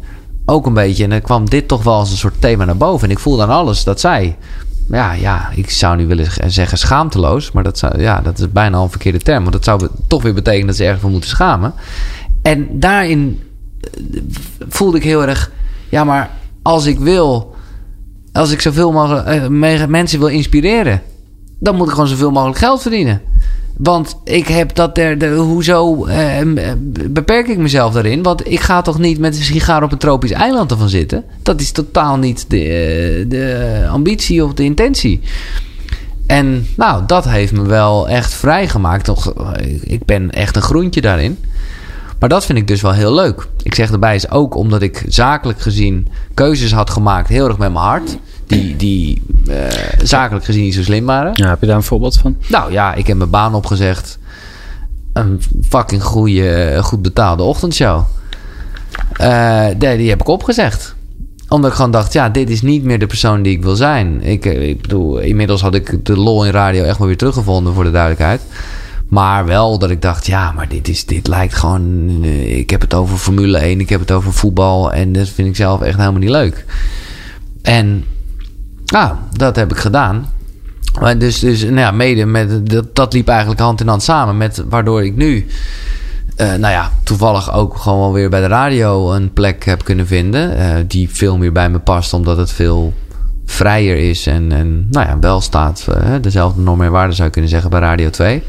Ook een beetje. En dan kwam dit toch wel als een soort thema naar boven. En ik voelde aan alles dat zij. Ja, ja, ik zou nu willen zeggen schaamteloos. Maar dat, zou, ja, dat is bijna een verkeerde term. Want dat zou toch weer betekenen dat ze ergens voor moeten schamen. En daarin eh, voelde ik heel erg. Ja, maar als ik wil. Als ik zoveel mogelijk eh, me- mensen wil inspireren. Dan moet ik gewoon zoveel mogelijk geld verdienen. Want ik heb dat er. De, hoezo eh, beperk ik mezelf daarin? Want ik ga toch niet met een sigaar op een tropisch eiland ervan zitten? Dat is totaal niet de, eh, de ambitie of de intentie. En nou, dat heeft me wel echt vrijgemaakt. Eh, Ik ben echt een groentje daarin. Maar dat vind ik dus wel heel leuk. Ik zeg erbij is ook omdat ik zakelijk gezien keuzes had gemaakt, heel erg met mijn hart. Die, die eh, zakelijk gezien niet zo slim waren. Ja, heb je daar een voorbeeld van? Nou ja, ik heb mijn baan opgezegd. Een fucking goede, goed betaalde ochtendshow. Eh, die, die heb ik opgezegd. Omdat ik gewoon dacht, ja, dit is niet meer de persoon die ik wil zijn. Ik, eh, ik bedoel, inmiddels had ik de lol in radio echt wel weer teruggevonden voor de duidelijkheid. Maar wel dat ik dacht, ja, maar dit, is, dit lijkt gewoon... Ik heb het over Formule 1, ik heb het over voetbal. En dat vind ik zelf echt helemaal niet leuk. En nou, dat heb ik gedaan. Maar dus, dus nou ja, mede met dat, dat liep eigenlijk hand in hand samen met waardoor ik nu, eh, nou ja, toevallig ook gewoon weer bij de radio een plek heb kunnen vinden. eh, die veel meer bij me past, omdat het veel vrijer is en, en nou ja, wel staat. eh, dezelfde normen en waarden zou je kunnen zeggen bij Radio 2.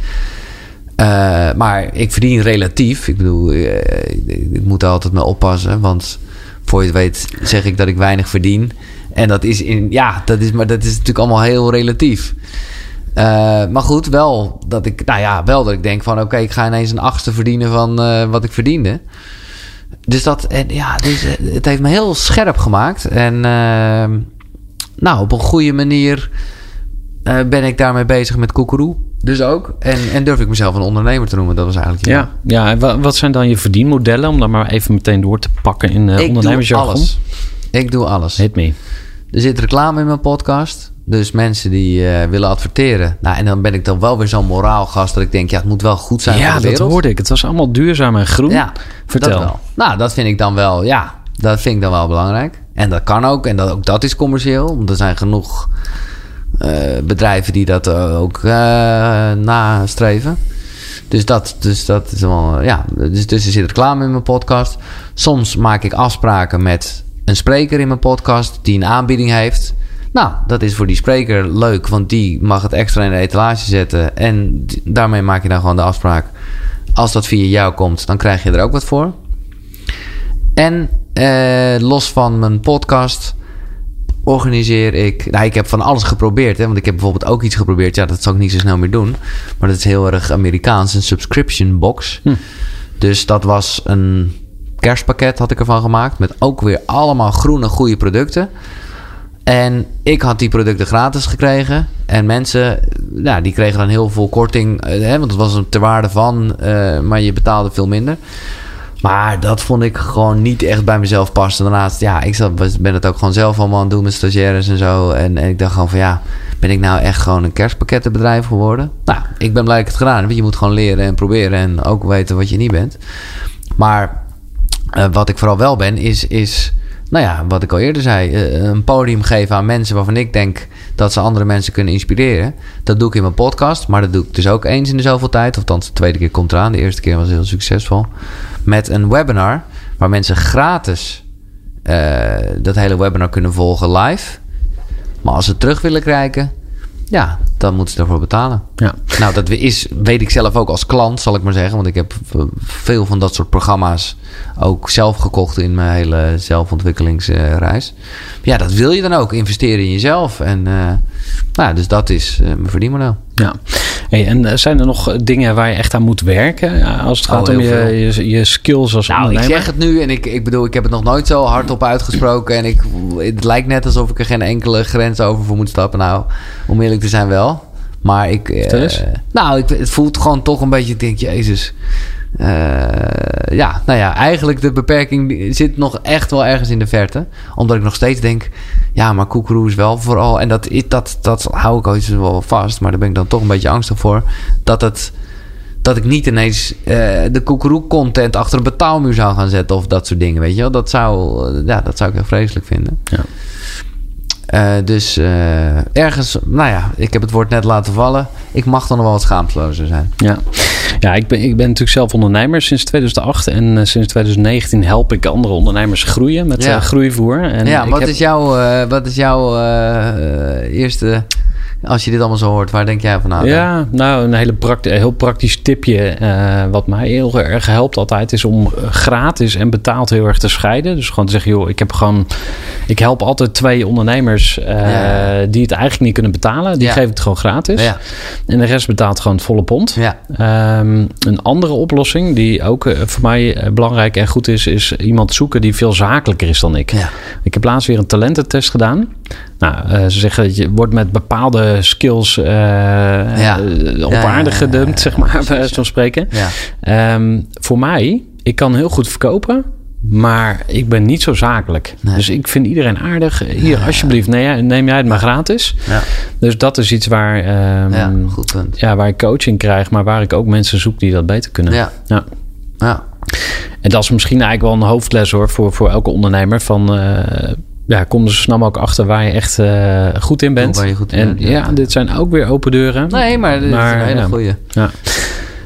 Eh, maar ik verdien relatief. Ik bedoel, ik, ik moet er altijd mee oppassen. Want voor je het weet zeg ik dat ik weinig verdien. En dat is, in, ja, dat is, maar dat is natuurlijk allemaal heel relatief. Eh, maar goed, wel dat ik, nou ja, wel dat ik denk van, oké, ik ga ineens een achtste verdienen van eh, wat ik verdiende. Dus dat, en ja, dus, eh, het heeft me heel scherp gemaakt. En eh, nou, op een goede manier ben ik daarmee bezig met koekeroe. Dus ook. En, en durf ik mezelf een ondernemer te noemen. Dat was eigenlijk... Ja, ja en wa- wat zijn dan je verdienmodellen? Om dan maar even meteen door te pakken in uh, ik doe ondernemersjargon. alles. Ik doe alles. Hit me. Er zit reclame in mijn podcast. Dus mensen die eh, willen adverteren. Nou, en dan ben ik dan wel weer zo'n moraalgast dat ik denk, ja, het moet wel goed zijn Ja, voor de dat wereld. hoorde ik. Het was allemaal duurzaam en groen. Ja, Vertel. Dat wel. Nou, dat vind ik dan wel, ja, dat vind ik dan wel belangrijk. En dat kan ook. En dat, ook dat is commercieel. Want er zijn genoeg eh, bedrijven die dat eh, ook nastreven. Dus dat, dus dat is wel, ja. Dus, dus er zit reclame in mijn podcast. Soms maak ik afspraken met een spreker in mijn podcast die een aanbieding heeft. Nou, dat is voor die spreker leuk, want die mag het extra in de etalage zetten. En daarmee maak je dan gewoon de afspraak. Als dat via jou komt, dan krijg je er ook wat voor. En eh, los van mijn podcast organiseer ik. Nou, ik heb van alles geprobeerd. Hè, want ik heb bijvoorbeeld ook iets geprobeerd. Ja, dat zal ik niet zo snel meer doen. Maar dat is heel erg Amerikaans. Een subscription box. Dus dat was een kerstpakket had ik ervan gemaakt. Met ook weer allemaal groene, goede producten. En ik had die producten gratis gekregen. En mensen, ja, die kregen dan heel veel korting. eh, Hè, want het was een ter waarde van. eh, maar je betaalde veel minder. Maar dat vond ik gewoon niet echt bij mezelf passen. Daarnaast, ja, ik zat, ben het ook gewoon zelf allemaal aan het doen met stagiaires en zo. En, en ik dacht gewoon van ja, ben ik nou echt gewoon een kerstpakkettenbedrijf geworden? Nou, ik ben blij ik het gedaan. Je moet gewoon leren en proberen en ook weten wat je niet bent. Maar eh, wat ik vooral wel ben, is, is nou ja, wat ik al eerder zei, eh, een podium geven aan mensen waarvan ik denk dat ze andere mensen kunnen inspireren. Dat doe ik in mijn podcast, maar dat doe ik dus ook eens in de zoveel tijd. Of althans, de tweede keer komt eraan. De eerste keer was heel succesvol. Met een webinar waar mensen gratis eh, dat hele webinar kunnen volgen live. Maar als ze terug willen kijken, ja, dan moeten ze ervoor betalen. Ja. Nou, dat is, weet ik zelf ook als klant, zal ik maar zeggen. Want ik heb v- veel van dat soort programma's ook zelf gekocht in mijn hele zelfontwikkelingsreis. ja, dat wil je dan ook. Investeren in jezelf. En eh, nou, dus dat is eh, mijn verdienmodel. Ja. Hey, en eh, zijn er nog eh, dingen waar je echt aan moet werken? Als het Oh, gaat om heel je, je, je skills als Nou, ik zeg het nu en ik, ik bedoel, ik heb het nog nooit zo hardop uitgesproken. En ik, het lijkt net alsof ik er geen enkele grens over voor moet stappen. Nou, om eerlijk te zijn wel. Maar ik... nou, ik, het voelt gewoon toch een beetje, ik denk, jezus... eh, ja, nou ja, eigenlijk de beperking zit nog echt wel ergens in de verte. Omdat ik nog steeds denk, ja, maar koekeroe is wel vooral... En dat, dat, dat hou ik ooit wel vast, maar daar ben ik dan toch een beetje angstig voor. Dat het dat ik niet ineens eh, de koekeroe-content achter een betaalmuur zou gaan zetten of dat soort dingen, weet je wel. Dat zou, eh, ja, dat zou ik echt vreselijk vinden. Ja. Eh, dus eh, ergens, nou ja, ik heb het woord net laten vallen. Ik mag dan nog wel wat schaamtelozer zijn. Ja, ja ik, ben, ik ben natuurlijk zelf ondernemer sinds 2008. En eh, sinds 2019 help ik andere ondernemers groeien met Ja. groeivoer. En ja, wat, heb- is jouw, wat is jouw eerste, als je dit allemaal zo hoort, waar denk jij van na? Ja, nou, een hele heel praktisch tipje. eh, wat mij heel erg helpt altijd, is om eh, gratis en betaald heel erg te scheiden. Dus gewoon te zeggen, joh, ik heb gewoon. Ik help altijd twee ondernemers eh, Ja. die het eigenlijk niet kunnen betalen. Die Ja. geef ik het gewoon gratis. Ja. En de rest betaalt gewoon het volle pond. Ja. Ehm, een andere oplossing die ook voor mij belangrijk en goed is, is iemand zoeken die veel zakelijker is dan ik. Ik heb laatst weer een talententest gedaan. Nou, eh, ze zeggen dat je wordt met bepaalde skills Ja. eh, op Ja, ja, aarde ja, gedumpt, ja, zeg maar, bij wijze van spreken. Ja. Ehm, voor mij, ik kan heel goed verkopen, maar ik ben niet zo zakelijk. Nee. Dus ik vind iedereen aardig. Hier, alsjeblieft, neem, neem jij het maar gratis. Ja. Dus dat is iets waar, ehm, Ja, ja, goed punt. waar ik coaching krijg, maar waar ik ook mensen zoek die dat beter kunnen. Ja. Ja. Ja. En dat is misschien eigenlijk wel een hoofdles hoor voor, voor elke ondernemer. Van, ja, kom zo snel mogelijk achter waar je echt eh, goed in bent. Waar je goed in en bent, ja. ja. dit zijn ook weer open deuren. Nee, maar dit Maar, is een hele ja. goeie. Ja.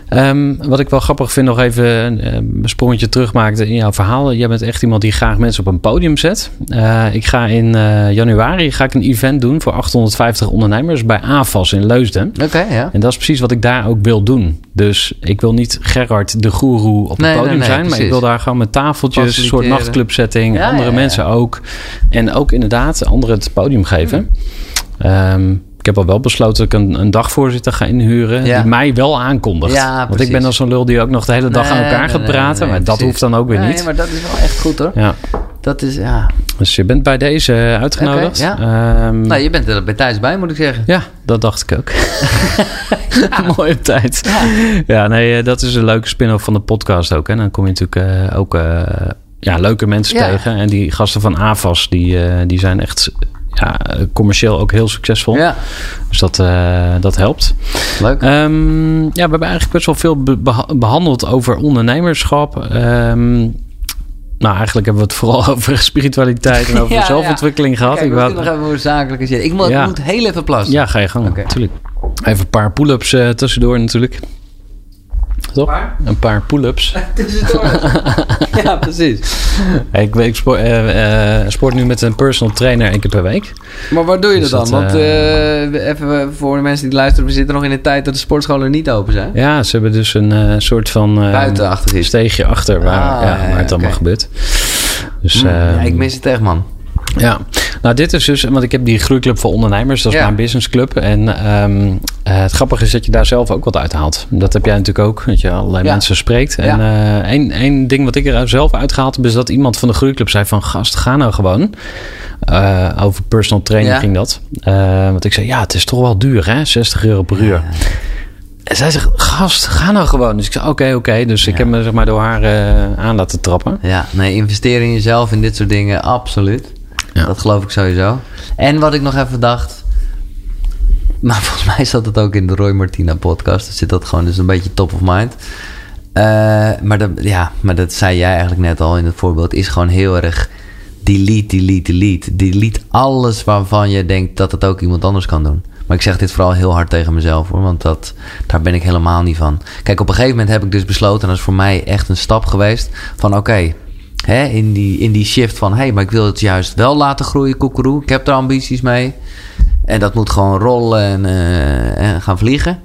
Ehm, wat ik wel grappig vind, nog even een, eh, een sprongetje terugmaakte in jouw verhaal. Jij bent echt iemand die graag mensen op een podium zet. Eh, ik ga in eh, januari ga ik een event doen voor 850 ondernemers bij AFAS in Leusden. Oké, ja. En dat is precies wat ik daar ook wil doen. Dus ik wil niet Gerard de goeroe op het Nee, podium nee, zijn. Maar ik wil daar gewoon met tafeltjes, een soort nachtclubsetting. Ja, andere ja, ja. mensen ook. En ook inderdaad anderen het podium geven. Ehm, ik heb al wel besloten dat ik een, een dagvoorzitter ga inhuren. Ja. Die mij wel aankondigt. Ja, Want ik ben dan zo'n lul die ook nog de hele dag aan Nee, elkaar nee, gaat nee, praten. nee, maar dat hoeft dan ook weer nee, niet. maar dat is wel echt goed hoor. Ja, Dat is, ja. dus je bent bij deze eh, uitgenodigd. Oké, Ehm, Nou, je bent er bij thuis bij, moet ik zeggen. Ja, dat dacht ik ook. Mooie tijd. Ja, nee, eh, dat is een leuke spin-off van de podcast ook. En dan kom je natuurlijk eh, ook ja, leuke mensen Ja. tegen. En die gasten van AVAS, die, die zijn echt ja, eh, commercieel ook heel succesvol. Ja, Dus dat, eh, dat helpt. leuk. Ehm, ja, we hebben eigenlijk best wel veel be- beha- behandeld over ondernemerschap. Ehm, nou, eigenlijk hebben we het vooral over spiritualiteit en over Ja, zelfontwikkeling gehad. Kijk, Ik kunnen nog even over zakelijke zin. Ik moet, Ja. ik moet heel even plassen. ja, ga je gang. Natuurlijk. Even een paar pull-ups eh, tussendoor natuurlijk. Toch? Paar? Een paar pull-ups. Ja, precies. ik ik sport, eh, eh, sport nu met een personal trainer één keer per week. Maar waar doe je Dus dat dan? dat, Want eh, even voor de mensen die luisteren, we zitten nog in een tijd dat de sportscholen niet open zijn. Ja, ze hebben dus een eh, soort van eh, Buitenachtig steegje achter waar, Ah, ja, waar het allemaal gebeurt. Dus, Hm, eh, ja, ik mis het echt, man. Ja, nou dit is dus, want ik heb die groeiclub voor ondernemers, dat is Ja. mijn businessclub. En ehm, eh, het grappige is dat je daar zelf ook wat uithaalt. Dat heb jij natuurlijk ook, dat je allerlei Ja. mensen spreekt. En eh, één, één ding wat ik er zelf uitgehaald heb, is dat iemand van de groeiclub zei van, gast, ga nou gewoon. Eh, over personal training ging dat. Want ik zei, ja, het is toch wel duur hè, 60 euro per uur. En zij zegt, gast, ga nou gewoon. Dus ik zei, oké, oké. Dus ik heb me zeg maar door haar aan laten trappen. Ja, nee, investeren in jezelf in dit soort dingen, absoluut. Ja. Dat geloof ik sowieso. En wat ik nog even dacht. Maar volgens mij zat het ook in de Roy Martina podcast. Dus zit dat gewoon dus een beetje top of mind. Eh, maar, dat, ja, maar dat zei jij eigenlijk net al in het voorbeeld. Is gewoon heel erg delete, delete, delete. Delete alles waarvan je denkt dat het ook iemand anders kan doen. Maar ik zeg dit vooral heel hard tegen mezelf hoor. Want dat, daar ben ik helemaal niet van. Kijk, op een gegeven moment heb ik dus besloten. En dat is voor mij echt een stap geweest. Van oké, hè, in, die, in die shift van... hé, hey, maar ik wil het juist wel laten groeien, koekeroe. Ik heb er ambities mee. En dat moet gewoon rollen en, eh, gaan vliegen.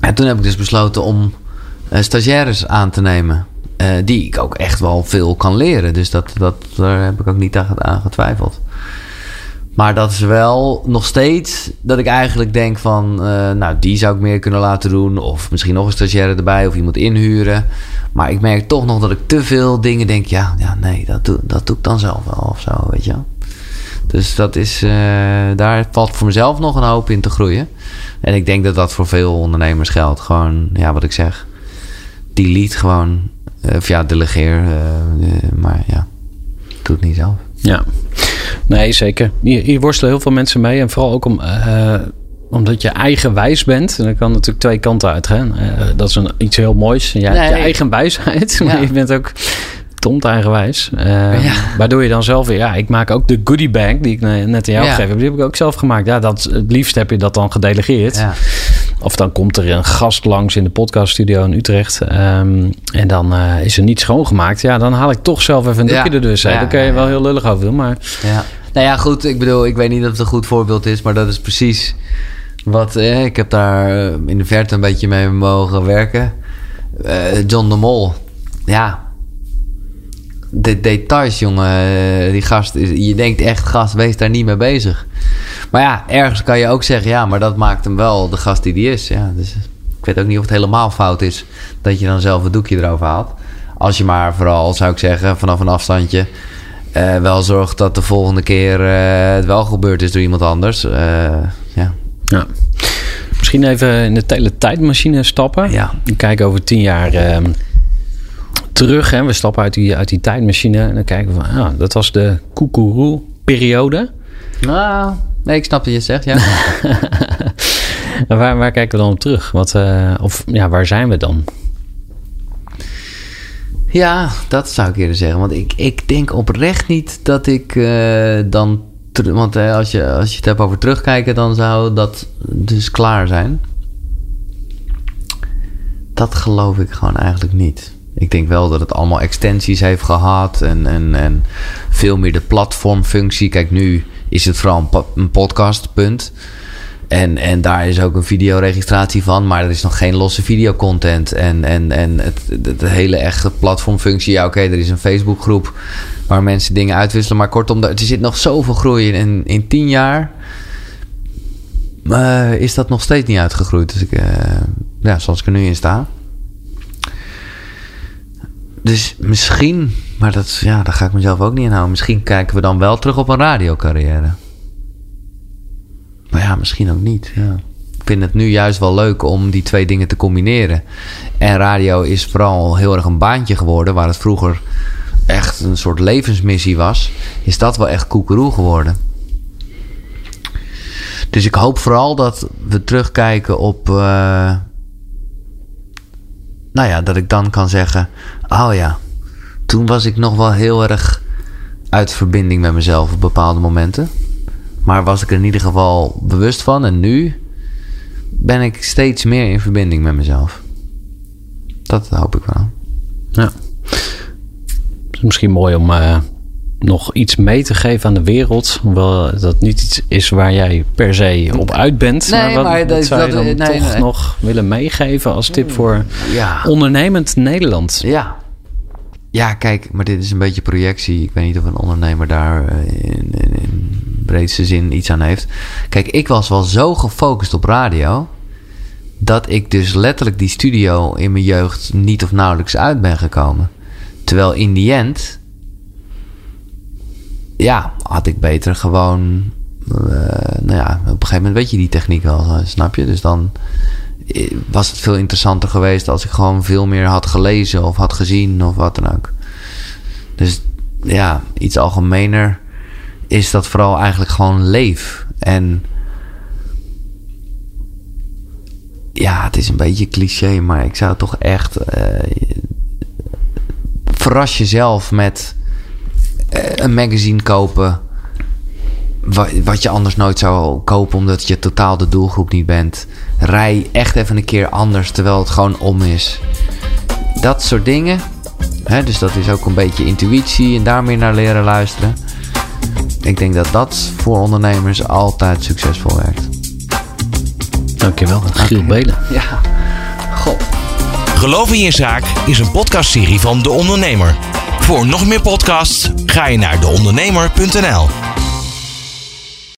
En toen heb ik dus besloten om eh, stagiaires aan te nemen. eh, die ik ook echt wel veel kan leren. Dus dat, dat, daar heb ik ook niet aan getwijfeld. Maar dat is wel nog steeds dat ik eigenlijk denk van... eh, nou, die zou ik meer kunnen laten doen. Of misschien nog een stagiaire erbij of iemand inhuren. Maar ik merk toch nog dat ik te veel dingen denk... ja, ja nee, dat doe, dat doe ik dan zelf wel of zo, weet je wel. Dus dat is, eh, daar valt voor mezelf nog een hoop in te groeien. En ik denk dat dat voor veel ondernemers geldt. Gewoon, ja, wat ik zeg. Delete gewoon. eh, Of ja, delegeer. maar ja, doe het niet zelf. Ja, nee, zeker. Hier, hier worstelen heel veel mensen mee. En vooral ook om, eh, omdat je eigenwijs bent. En dat kan natuurlijk twee kanten uitgaan. Eh, dat is een, iets heel moois. Jij hebt je Nee. eigen wijsheid. Maar Ja. je bent ook tomt eigenwijs. Ja. Waardoor je dan zelf weer... Ja, ik maak ook de goodie bag die ik ne- net aan jou Ja. gegeven heb. Die heb ik ook zelf gemaakt. Ja, dat, het liefst heb je dat dan gedelegeerd. Ja. Of dan komt er een gast langs in de podcaststudio in Utrecht. ehm, en dan eh, is er niet schoongemaakt. Ja, dan haal ik toch zelf even een Ja. doekje er dus uit. Ja, Daar kun je ja, wel ja. heel lullig over doen. Maar Ja. Nou ja, goed. Ik bedoel, ik weet niet of het een goed voorbeeld is, maar dat is precies wat. Eh, ik heb daar eh, in de verte een beetje mee mogen werken. John de Mol. Ja. De details, jongen. Die gast. is- Je denkt echt, gast, wees daar niet mee bezig. Maar ja, ergens kan je ook zeggen, ja, maar dat maakt hem wel de gast die die is. Ja, dus ik weet ook niet of het helemaal fout is dat je dan zelf het doekje erover haalt. Als je maar vooral, zou ik zeggen, vanaf een afstandje eh, wel zorgt dat de volgende keer eh, het wel gebeurd is door iemand anders. Eh, ja. Ja. Misschien even in de teletijdmachine stappen. Ja. En kijken over tien jaar ehm, terug. Hè. We stappen uit die, uit die tijdmachine. En dan kijken we van, ah, dat was de koekeroe-periode. Nou, nee, ik snap wat je zegt, ja. Waar, waar kijken we dan op terug? Wat, eh, of ja, waar zijn we dan? Ja, dat zou ik eerder zeggen. Want ik, ik denk oprecht niet dat ik eh, dan... Want eh, als, je, als je het hebt over terugkijken... dan zou dat dus klaar zijn. Dat geloof ik gewoon eigenlijk niet. Ik denk wel dat het allemaal extensies heeft gehad... en, en, en veel meer de platformfunctie. Kijk, nu is het vooral een, po- een podcast, punt. En, en daar is ook een videoregistratie van, maar er is nog geen losse videocontent. En, en, en het, hele echte platformfunctie, ja oké, er is een Facebookgroep waar mensen dingen uitwisselen. Maar kortom, er zit nog zoveel groei in. In tien jaar eh, is dat nog steeds niet uitgegroeid. Dus ik, eh, ja, zoals ik er nu in sta. Dus misschien, maar dat, ja, daar ga ik mezelf ook niet in houden. Misschien kijken we dan wel terug op een radiocarrière. Maar ja, misschien ook niet. Ja. Ik vind het nu juist wel leuk om die twee dingen te combineren. En radio is vooral heel erg een baantje geworden. Waar het vroeger echt een soort levensmissie was. Is dat wel echt koekeroe geworden. Dus ik hoop vooral dat we terugkijken op... eh, nou ja, dat ik dan kan zeggen... Oh ja, toen was ik nog wel heel erg uit verbinding met mezelf op bepaalde momenten. Maar was ik er in ieder geval bewust van. En nu ben ik steeds meer in verbinding met mezelf. Dat hoop ik wel. Ja. Het is misschien mooi om eh, nog iets mee te geven aan de wereld. Hoewel dat niet iets is waar jij per se op uit bent. Nee, maar wat, maar dat- zou je dat- dan nee, toch nee. nog willen meegeven als tip voor Ja. ondernemend Nederland? Ja. Ja, kijk, maar dit is een beetje projectie. Ik weet niet of een ondernemer daar eh, in, in, in breedste zin iets aan heeft. Kijk, ik was wel zo gefocust op radio. dat ik dus letterlijk die studio in mijn jeugd niet of nauwelijks uit ben gekomen. Terwijl in die end. Ja, had ik beter gewoon. eh, nou ja, op een gegeven moment weet je die techniek wel, eh, snap je? Dus dan was het veel interessanter geweest als ik gewoon veel meer had gelezen of had gezien of wat dan ook. Dus ja, iets algemener is dat vooral eigenlijk gewoon leef. En ja, het is een beetje cliché, maar ik zou toch echt. eh, verras jezelf met eh, een magazine kopen. Wa- Wat je anders nooit zou kopen, omdat je totaal de doelgroep niet bent. Rij echt even een keer anders, terwijl het gewoon om is. Dat soort dingen. Hè, dus dat is ook een beetje intuïtie en daar meer naar leren luisteren. Ik denk dat dat voor ondernemers altijd succesvol werkt. Dankjewel, Giel Belen. Ja, god. Geloof in je zaak is een podcastserie van De Ondernemer. Voor nog meer podcasts ga je naar deondernemer.nl.